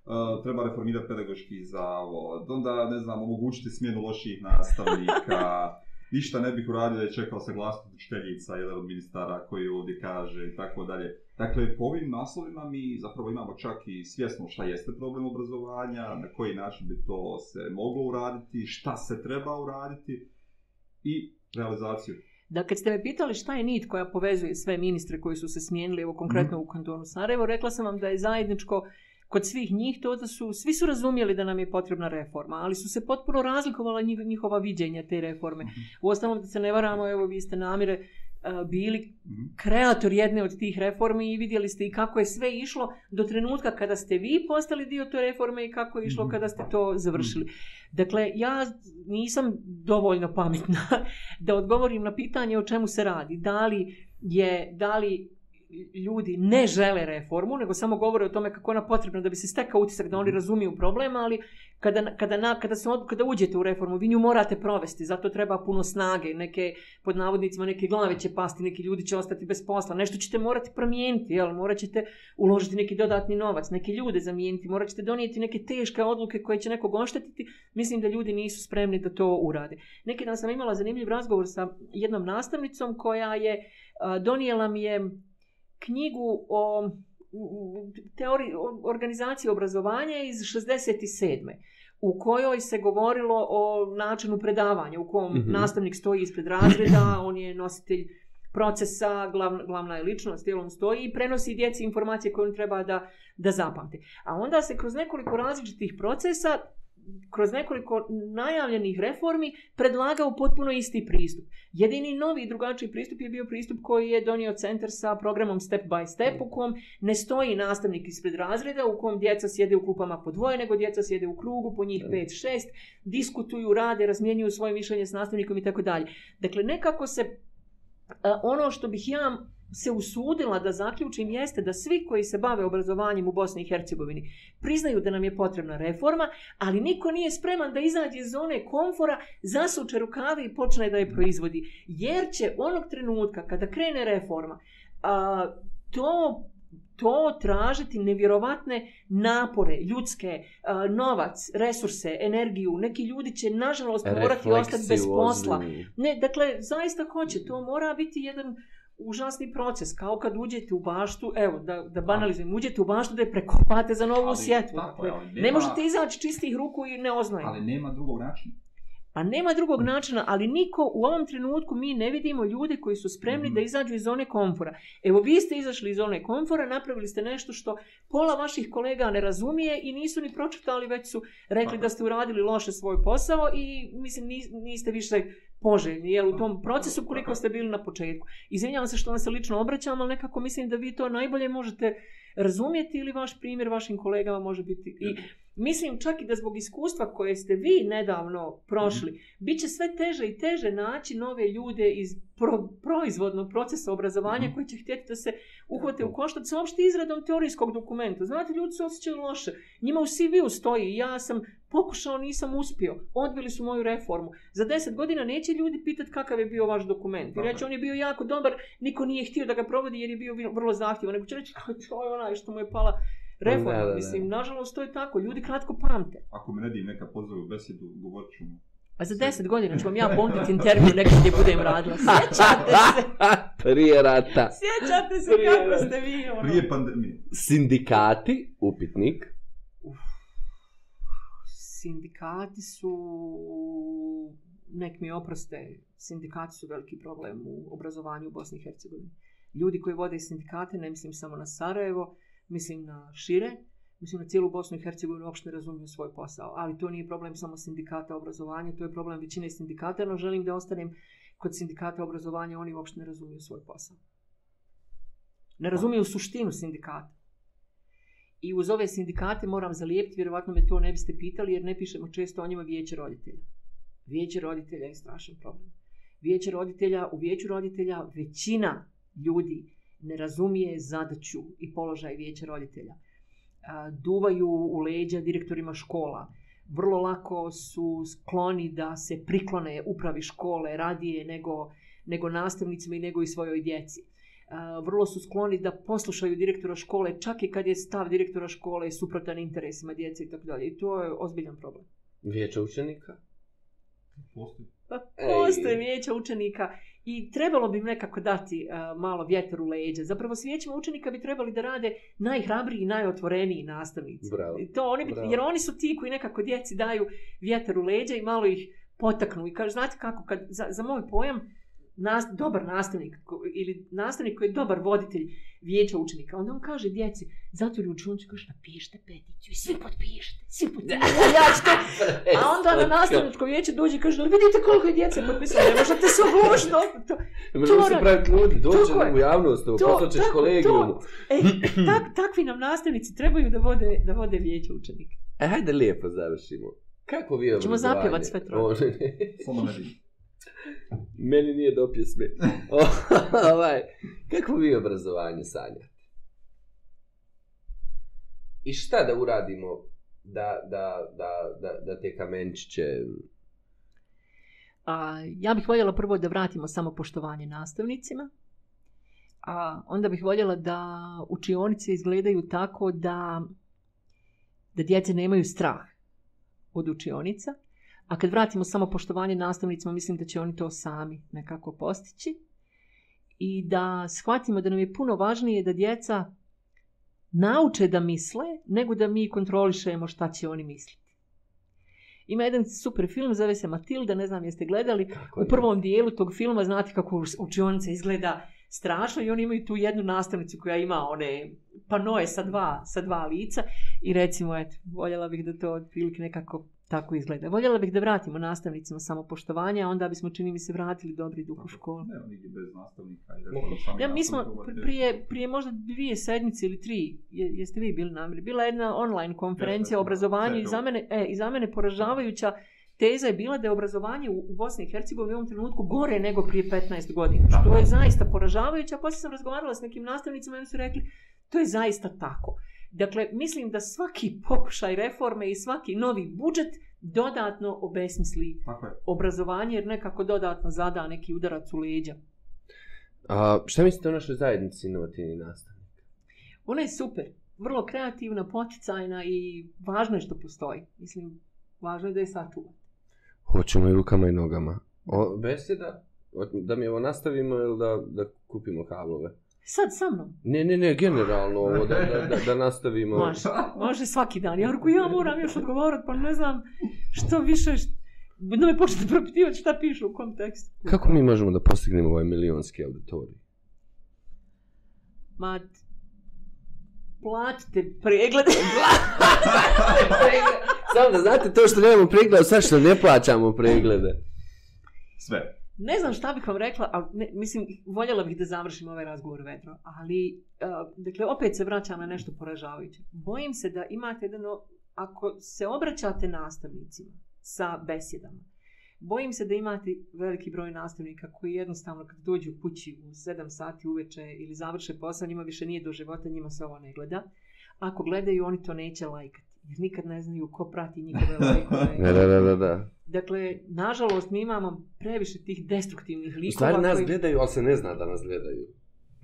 Uh, treba reformirati pedagoški zavod, onda, ne znam, omogućiti smjenu loših nastavnika, ništa ne bih uradio da je čekao se glasno učiteljica ili od ministara koji ovdje kaže i tako dalje. Dakle, po ovim naslovima mi zapravo imamo čak i svjesno šta jeste problem obrazovanja, na koji način bi to se moglo uraditi, šta se treba uraditi i realizaciju. Da, kad ste me pitali šta je nit koja povezuje sve ministre koji su se smijenili, evo konkretno mm. u kantonu Sarajevo, rekla sam vam da je zajedničko uh, kod svih njih to da su, svi su razumijeli da nam je potrebna reforma, ali su se potpuno razlikovala njihova viđenja te reforme. Mm -hmm. U ostalom, da se ne varamo, evo vi ste namire, e, bili mhm. kreator jedne od tih reformi i vidjeli ste i kako je sve išlo do trenutka kada ste vi postali dio te reforme i kako je išlo mhm. kada ste to završili. Mhm. Dakle, ja nisam dovoljno pametna da odgovorim na pitanje o čemu se radi. Da li je, da li ljudi ne žele reformu, nego samo govore o tome kako je ona potrebna da bi se stekao utisak da oni mhm. razumiju problem, ali kada, kada, na, kada, se od, kada uđete u reformu, vi nju morate provesti, zato treba puno snage, neke, pod navodnicima, neke glave će pasti, neki ljudi će ostati bez posla, nešto ćete morati promijeniti, jel? morat ćete uložiti neki dodatni novac, neke ljude zamijeniti, morat ćete donijeti neke teške odluke koje će nekog oštetiti, mislim da ljudi nisu spremni da to urade. Neki dan sam imala zanimljiv razgovor sa jednom nastavnicom koja je donijela mi je knjigu o teoriji organizacije obrazovanja iz 67. u kojoj se govorilo o načinu predavanja u kom mm -hmm. nastavnik stoji ispred razreda, on je nositelj procesa, glavna, glavna je ličnost, tijelom stoji i prenosi djeci informacije koje on treba da, da zapamte. A onda se kroz nekoliko različitih procesa kroz nekoliko najavljenih reformi predlagao potpuno isti pristup. Jedini novi i drugačiji pristup je bio pristup koji je donio centar sa programom Step by Step u kom ne stoji nastavnik ispred razreda u kom djeca sjede u klupama po dvoje, nego djeca sjede u krugu po njih 5-6, diskutuju, rade, razmijenjuju svoje mišljenje s nastavnikom i tako dalje. Dakle, nekako se ono što bih ja se usudila da zaključim jeste da svi koji se bave obrazovanjem u Bosni i Hercegovini priznaju da nam je potrebna reforma, ali niko nije spreman da izađe iz zone komfora, zasuče rukave i počne da je proizvodi. Jer će onog trenutka kada krene reforma, a, to to tražiti nevjerovatne napore, ljudske, novac, resurse, energiju. Neki ljudi će, nažalost, morati ostati bez posla. Ne, dakle, zaista hoće. To mora biti jedan... Uh, užasni proces, kao kad uđete u baštu, evo, da, da banalizujem, uđete u baštu da je prekopate za novu ali, sjetvu. Tako, dakle, ali, nema, ne možete izaći čistih ruku i ne oznajem. Ali nema drugog načina. Pa nema drugog načina, ali niko u ovom trenutku mi ne vidimo ljude koji su spremni mm. da izađu iz zone komfora. Evo, vi ste izašli iz zone komfora, napravili ste nešto što pola vaših kolega ne razumije i nisu ni pročitali, već su rekli Tako. da ste uradili loše svoj posao i mislim niste više poželjni jel, u tom procesu koliko ste bili na početku. Izvinjavam se što vam se lično obraćam, ali nekako mislim da vi to najbolje možete razumjeti ili vaš primjer vašim kolegama može biti. I, ja. Mislim čak i da zbog iskustva koje ste vi nedavno prošli, mm -hmm. bit će sve teže i teže naći nove ljude iz pro, proizvodnog procesa obrazovanja mm -hmm. koji će htjeti da se uhvate Tako. u koštac sa opšte izradom teorijskog dokumenta. Znate, ljudi se osjećaju loše. Njima u CV-u stoji, ja sam pokušao, nisam uspio. Odbili su moju reformu. Za deset godina neće ljudi pitati kakav je bio vaš dokument. I reći, on je bio jako dobar, niko nije htio da ga provodi jer je bio vrlo zahtjevan. Nego će reći, to je onaj što mu je pala reforma, da, da, da. mislim, nažalost to je tako, ljudi kratko pamte. Ako me ne dim neka pozove u besedu, govorit ćemo. A za deset godina ću vam ja ponuditi intervju nekad gdje budem radila. Sjećate se? Prije rata. Sjećate se Prije kako rata. ste vi? Ono? Prije pandemije. Sindikati, upitnik. Sindikati su... Nek mi oproste, sindikati su veliki problem u obrazovanju u Bosni i Hercegovini. Ljudi koji vode sindikate, ne mislim samo na Sarajevo, uh, mislim na šire, mislim na cijelu Bosnu i Hercegovinu uopšte ne razumiju svoj posao. Ali to nije problem samo sindikata obrazovanja, to je problem većine sindikata, no želim da ostanem kod sindikata obrazovanja, oni uopšte ne razumiju svoj posao. Ne razumiju suštinu sindikata. I uz ove sindikate moram zalijepiti, vjerovatno me to ne biste pitali, jer ne pišemo često o njima vijeće roditelja. Vijeće roditelja je strašan problem. Vijeće roditelja, u vijeću roditelja većina ljudi ne razumije zadaću i položaj vijeća roditelja. Duvaju u leđa direktorima škola. Vrlo lako su skloni da se priklone upravi škole radije nego, nego nastavnicima i nego i svojoj djeci. Vrlo su skloni da poslušaju direktora škole čak i kad je stav direktora škole suprotan interesima djece i tako dalje. I to je ozbiljan problem. Vijeća učenika? Postoji pa postoje vijeća učenika i trebalo bi im nekako dati uh, malo vjetar u leđe. Zapravo s vijećima učenika bi trebali da rade najhrabriji i najotvoreniji nastavnici. Bravo. To oni bi, Bravo. Jer oni su ti koji nekako djeci daju vjetar u leđe i malo ih potaknu. I kaže, znate kako, kad, za, za moj pojam, uh, nas, dobar nastavnik ko, ili nastavnik koji je dobar voditelj vijeća učenika, onda on kaže djeci, zatvori učenicu i kaže, napišite peticiju i svi potpišite, svi potpišite, ja ćete. A onda na nastavničko vijeće dođe i kaže, ali vidite koliko je djece potpisano, ne možete se oglušiti. To, to, to, to, se praviti ljudi, dođe u javnost, to, to, ćeš tak, to, e, tak, takvi nam nastavnici trebaju da vode, da vode vijeće učenika. E, hajde lijepo završimo. Kako vi obrazovanje? Ćemo zapjevati sve troje. Meni nije do pjesme. ovaj, kako vi obrazovanje sanjate? I šta da uradimo da, da, da, da, da te kamenčiće... A, ja bih voljela prvo da vratimo samo poštovanje nastavnicima. A, onda bih voljela da učionice izgledaju tako da, da djece nemaju strah od učionica. A kad vratimo samo poštovanje nastavnicima, mislim da će oni to sami nekako postići. I da shvatimo da nam je puno važnije da djeca nauče da misle, nego da mi kontrolišemo šta će oni misliti. Ima jedan super film, zove se Matilda, ne znam jeste gledali. Je? U prvom dijelu tog filma znate kako učionica izgleda strašno i oni imaju tu jednu nastavnicu koja ima one panoje sa dva, sa dva lica i recimo, eto, voljela bih da to otprilike nekako tako izgleda. Voljela bih da vratimo nastavnicima samopoštovanja, onda bismo čini mi se vratili dobri duh u školu. Ne, oni bez nastavnika. Ja, mi smo prije, prije možda dvije sedmice ili tri, jeste vi bili namre, bila jedna online konferencija o obrazovanju i za mene, e, i za mene poražavajuća, ne teza je bila da je obrazovanje u Bosni i Hercegovini u ovom trenutku gore nego prije 15 godina, što je zaista poražavajuće, a poslije sam razgovarala s nekim nastavnicima i oni su rekli, to je zaista tako. Dakle, mislim da svaki pokušaj reforme i svaki novi budžet dodatno obesmisli tako obrazovanje, jer nekako dodatno zada neki udarac u leđa. A, šta mislite o našoj zajednici inovativni nastavnik? Ona je super, vrlo kreativna, poticajna i važno je što postoji. Mislim, važno je da je sačuvam. Hoćemo i rukama i nogama. O... Beseda? Da mi ovo nastavimo ili da, da kupimo kablove? Sad sa mnom? Ne, ne, ne, generalno ovo, da, da, da, da nastavimo. Može, može svaki dan. Jarku, ja moram još odgovorat, pa ne znam što više, št... da me počete propitivati šta piše u kom tekstu. Kako mi možemo da postignemo ovaj milionski auditorij? Ma, platite preglede. Platite preglede. Samo da znate to što nemamo pregled, sve što ne plaćamo preglede. Sve. Ne znam šta bih vam rekla, ali ne, mislim, voljela bih da završim ovaj razgovor vetro, ali, uh, dakle, opet se vraćam na nešto poražavajuće. Bojim se da imate jedno, ako se obraćate nastavnicima sa besjedama, bojim se da imate veliki broj nastavnika koji jednostavno kad dođu kući u 7 sati uveče ili završe posao, njima više nije do života, njima se ovo ne gleda. Ako gledaju, oni to neće lajkati jer nikad ne znaju ko prati njihove lajkove. da, da, da, da. Dakle, nažalost, mi imamo previše tih destruktivnih likova. U stvari nas koji... gledaju, ali se ne zna da nas gledaju.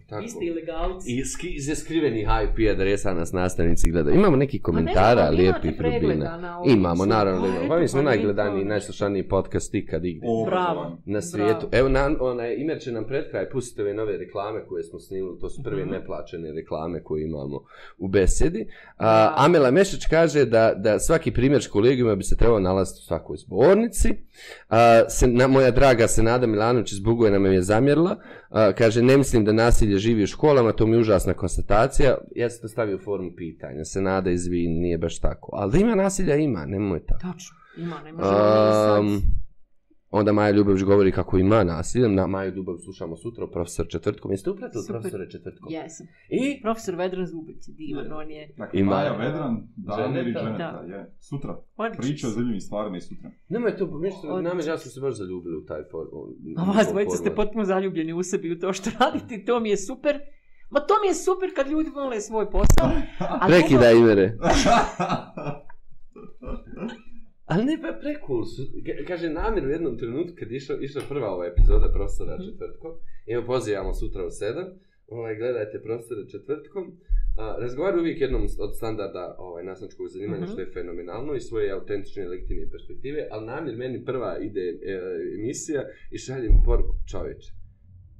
Tako. Isti ilegalci. Iski, iz skrivenih IP adresa nas nastavnici gledaju. Imamo neki komentara ne, lijepih rubina. Na imamo, sve. naravno. Pa, pa mi smo pa najgledaniji, pa. najslušaniji podcast ikad i Bravo. Na svijetu. Bravo. Evo, na, onaj, imer će nam pred kraj pustiti ove nove reklame koje smo snimili. To su prve mm -hmm. neplaćene reklame koje imamo u besedi. A, Amela Mešić kaže da, da svaki primjer školegijuma bi se trebao nalaziti u svakoj zbornici. A, se, na, moja draga Senada Milanović iz Bugoje nam je zamjerila. A, kaže, ne mislim da nasilje živi u školama, to mi je užasna konstatacija. Ja sam to stavio u formu pitanja. Senada, izvi, nije baš tako. Ali ima nasilja, ima, nemoj tako. Tačno, ima, ne može um, Onda Maja Ljubavić govori kako ima nasilje. Na Maju Ljubavić slušamo sutra, profesor Četvrtkom. Jeste upratili Super. profesore Četvrtkom? Jesam. I? Profesor Vedran Zubić je divan, on je... Dakle, I Maja Vedran, Damir i Dženeta, je. Sutra. Odlično. Priča o zemljivim stvarima i sutra. Nemoj to, pomišljate, pa od... nam je jasno se baš zaljubili u taj form. A vas dvojica ste potpuno zaljubljeni u sebi u to što radite, to mi je super. Ma to mi je super kad ljudi vole svoj posao. Reki da imere. Ali ne pa prekul, kaže namjer u jednom trenutku kad išla, išla prva ova epizoda profesora mm -hmm. četvrtkom, evo pozivamo sutra u sedam, ovaj, gledajte profesora četvrtkom, uh, razgovaraju uvijek jednom od standarda ovaj, nasnačkog zanimanja mm -hmm. što je fenomenalno i svoje autentične legitimne perspektive, ali namjer meni prva ide e, emisija i šaljem poruku čovječe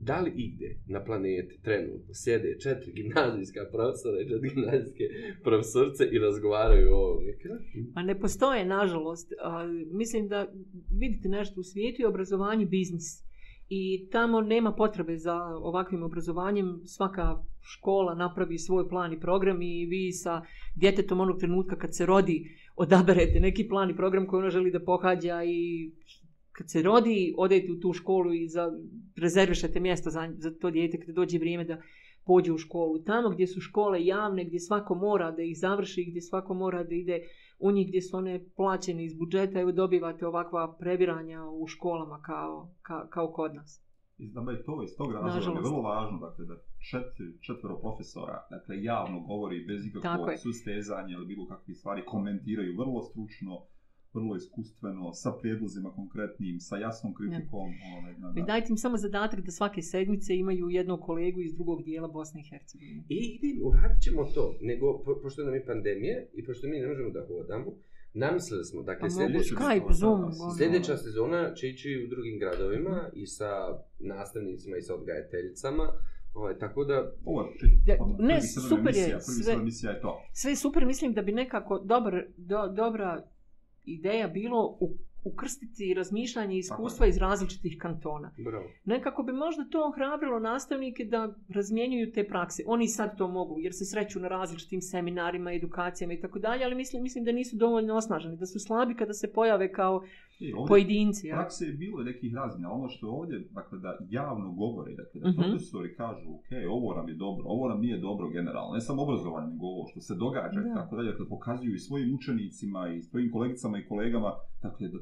da li igde na planeti trenutno sjede četiri gimnazijska profesora i četiri gimnazijske profesorce i razgovaraju o ovom Pa ne postoje, nažalost. A, mislim da vidite nešto u svijetu i obrazovanje biznis. I tamo nema potrebe za ovakvim obrazovanjem. Svaka škola napravi svoj plan i program i vi sa djetetom onog trenutka kad se rodi odaberete neki plan i program koji ona želi da pohađa i kad se rodi, odete u tu školu i za, rezervišete mjesto za, za to djete kada dođe vrijeme da pođe u školu. Tamo gdje su škole javne, gdje svako mora da ih završi, gdje svako mora da ide u njih gdje su one plaćene iz budžeta, evo dobivate ovakva previranja u školama kao, ka, kao kod nas. I znam da je to iz tog razloga Nažalost. je vrlo važno dakle, da četiri, četvero profesora dakle, javno govori bez ikakvog sustezanja ili bilo kakve stvari, komentiraju vrlo stručno, vrlo iskustveno, sa prijedlozima konkretnim, sa jasnom kritikom. Ja. Ovaj, Dajte im samo zadatak da svake sedmice imaju jednog kolegu iz drugog dijela Bosne i Hercegovine. I idem, uradit ćemo to, nego po, pošto nam je pandemija i pošto mi ne možemo da hodamo, Namislili smo, dakle, pa sljedeća, Skype, zoom, ono. sljedeća sezona će ići u drugim gradovima i sa nastavnicima i sa odgajateljicama. Ovo, ovaj, tako da... Ovo, če, ono, ne, super je, emisija, sve, je to. sve super, mislim da bi nekako dobar, do, dobra ideja bilo u ukrstiti razmišljanje i iskustva iz različitih kantona. Bravo. Nekako bi možda to ohrabrilo nastavnike da razmjenjuju te prakse. Oni sad to mogu jer se sreću na različitim seminarima, edukacijama i tako dalje, ali mislim, mislim da nisu dovoljno osnaženi, da su slabi kada se pojave kao uh, e, pojedinci. Ja. Prakse je bilo nekih razmina, ono što ovdje, dakle, da javno govore, dakle, da mhm. profesori kažu, ok, ovo nam je dobro, ovo nam nije dobro generalno, ne samo obrazovanje, nego ovo što se događa, da. tako dalje, dakle, pokazuju i svojim učenicima i svojim kolegicama i kolegama, dakle, da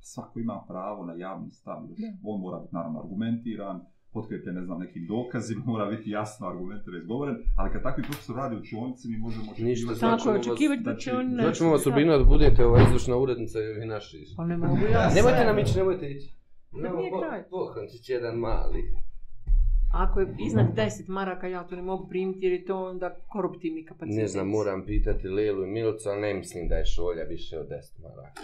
svako ima pravo na javni stav, on mora biti, naravno, argumentiran, uh, potkrepljen, ne znam, nekim dokazima, mora biti jasno argumentirano izgovoren, ali kad takvi profesor radi u čuvnici, mi možemo očekivati... Ništa, tako, očekivati da znači, će on nešto... Znači, vas urbino da budete ova izvršna urednica i naši iz... Pa ne mogu ja sve... Nemojte nam ići, nemojte ići. Ne pa nije kraj. Bohančić jedan mali. Ako je iznad deset maraka, ja to ne mogu primiti jer je to onda koruptivni kapacitet. Ne znam, moram pitati Lelu i Milcu, ali ne mislim da je šolja više od deset maraka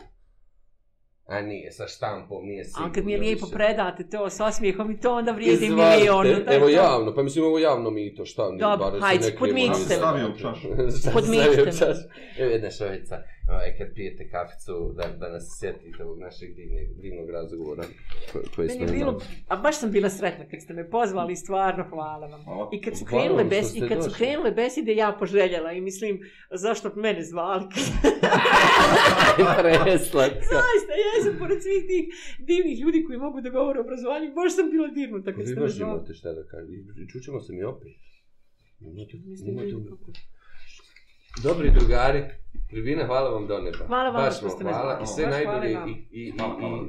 a nije sa štampom, nije sigurno. Ali kad mi je lijepo više. predate to s osmijehom i to onda vrijedi milijon. Evo to. javno, pa mislim ovo javno mi to šta mi Dob, bare hajde, se ne krivo. Dobro, hajde, podmijte me. Stavio Evo jedna šovica, ovaj, kad pijete kaficu, da, da nas sjetite ovog našeg divnog, divnog razgovora. Koje smo bilo, a baš sam bila sretna kad ste me pozvali, stvarno hvala vam. I kad su krenule, bes, i kad su krenule beside, ja poželjela i mislim, zašto mene zvali? preslatka. Zaista, ja sam pored svih tih divnih ljudi koji mogu da govore o obrazovanju, baš sam bila dirnuta kad ste razvali. Imaš imate šta da kažem, čućemo se mi opet. Imate, imate, imate. Dobri drugari. Ljubina, hvala vam do neba. Hvala vam što ste nas Hvala i sve najbolje i, i, i,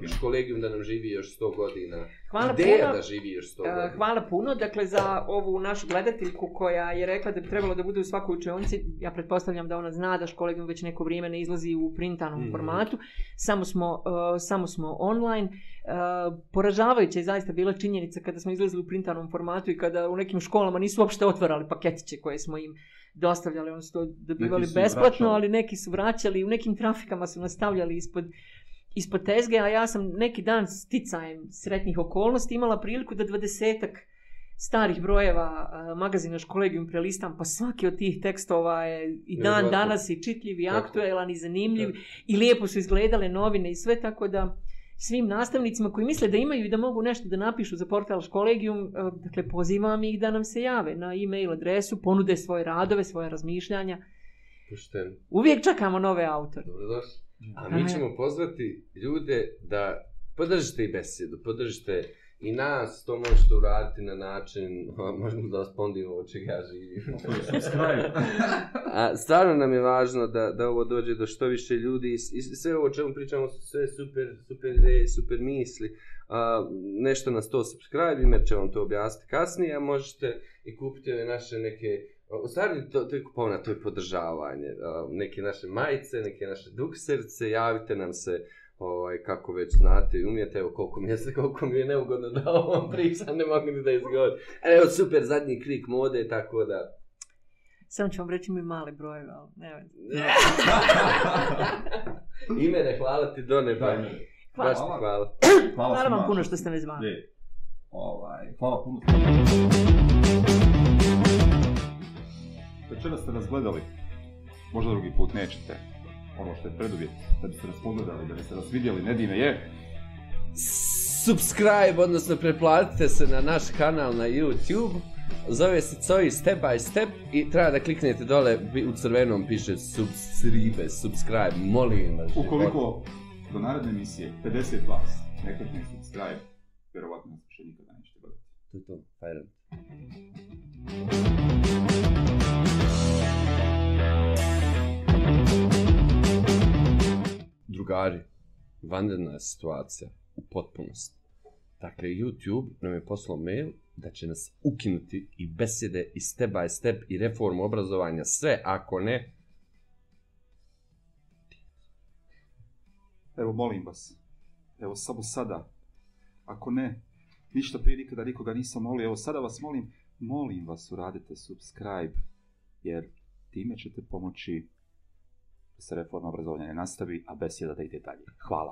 i kolegijum da nam živi još 100 godina. Hvala Ideja puno. da živi još 100 uh, e, godina. Hvala puno. Dakle, za ovu našu gledateljku koja je rekla da bi trebalo da bude u svakoj učionci, ja pretpostavljam da ona zna da školegijum već neko vrijeme ne izlazi u printanom mm -hmm. formatu. Samo smo, uh, samo smo online. Uh, poražavajuća je zaista bila činjenica kada smo izlazili u printanom formatu i kada u nekim školama nisu uopšte otvarali paketiće koje smo im dostavljali, oni su to dobivali besplatno, vraćali. ali neki su vraćali, u nekim trafikama su nastavljali ispod, ispod tezge, a ja sam neki dan sticajem sretnih okolnosti imala priliku da dvadesetak starih brojeva magazina Školegium prelistam, pa svaki od tih tekstova je i dan danas i čitljiv i aktuelan i zanimljiv i lijepo su izgledale novine i sve, tako da svim nastavnicima koji misle da imaju i da mogu nešto da napišu za portal Školegium, e, dakle pozivam ih da nam se jave na e-mail adresu, ponude svoje radove, svoje razmišljanja, uh, Pušten. Uvijek čekamo nove autore. Dobrodošli. A mi ćemo pozvati ljude da podržite i besedu, podržite i nas, to možete uraditi na način, možemo da vas pondimo ovo čega ja živim. A, stvarno nam je važno da, da ovo dođe do što više ljudi i sve ovo čemu pričamo su sve super, super ideje, super misli. A, nešto nas to subscribe, imer će vam to objasniti kasnije, a možete i kupiti ove naše neke uh, U stvari, to, to je kupovna, to je podržavanje. Neke naše majice, neke naše dukserce, javite nam se ovaj, kako već znate i umijete, evo koliko mi je, koliko mi je neugodno da ovom pričam, ne mogu ni da izgovorim. Evo, super, zadnji krik mode, tako da... Samo ću vam reći mi male brojeve, ali ne Imene, hvala ti do neba. Hvala. Hvala. Hvala. hvala. hvala. hvala, hvala vam puno što ste me zvali. Ovaj, hvala puno večera ste nas gledali, možda drugi put nećete, ono što je preduvjet da biste nas pogledali, da biste nas vidjeli, ne dime je... Subscribe, odnosno preplatite se na naš kanal na YouTube, zove se Coi Step by Step i treba da kliknete dole, u crvenom piše subscribe, subscribe, molim vas. Ukoliko do naredne emisije 50 vas ne klikne subscribe, vjerovatno što nikada nećete gledati. To je to, fajrat. Thank you. drugari, vanredna je situacija u potpunosti. Dakle, YouTube nam je poslao mail da će nas ukinuti i besede i step by step i reformu obrazovanja, sve ako ne. Evo, molim vas, evo samo sada, ako ne, ništa prije nikada nikoga nisam molio, evo sada vas molim, molim vas uradite subscribe, jer time ćete pomoći se reforma obrazovanja ne nastavi, a besjeda da ide dalje. Hvala.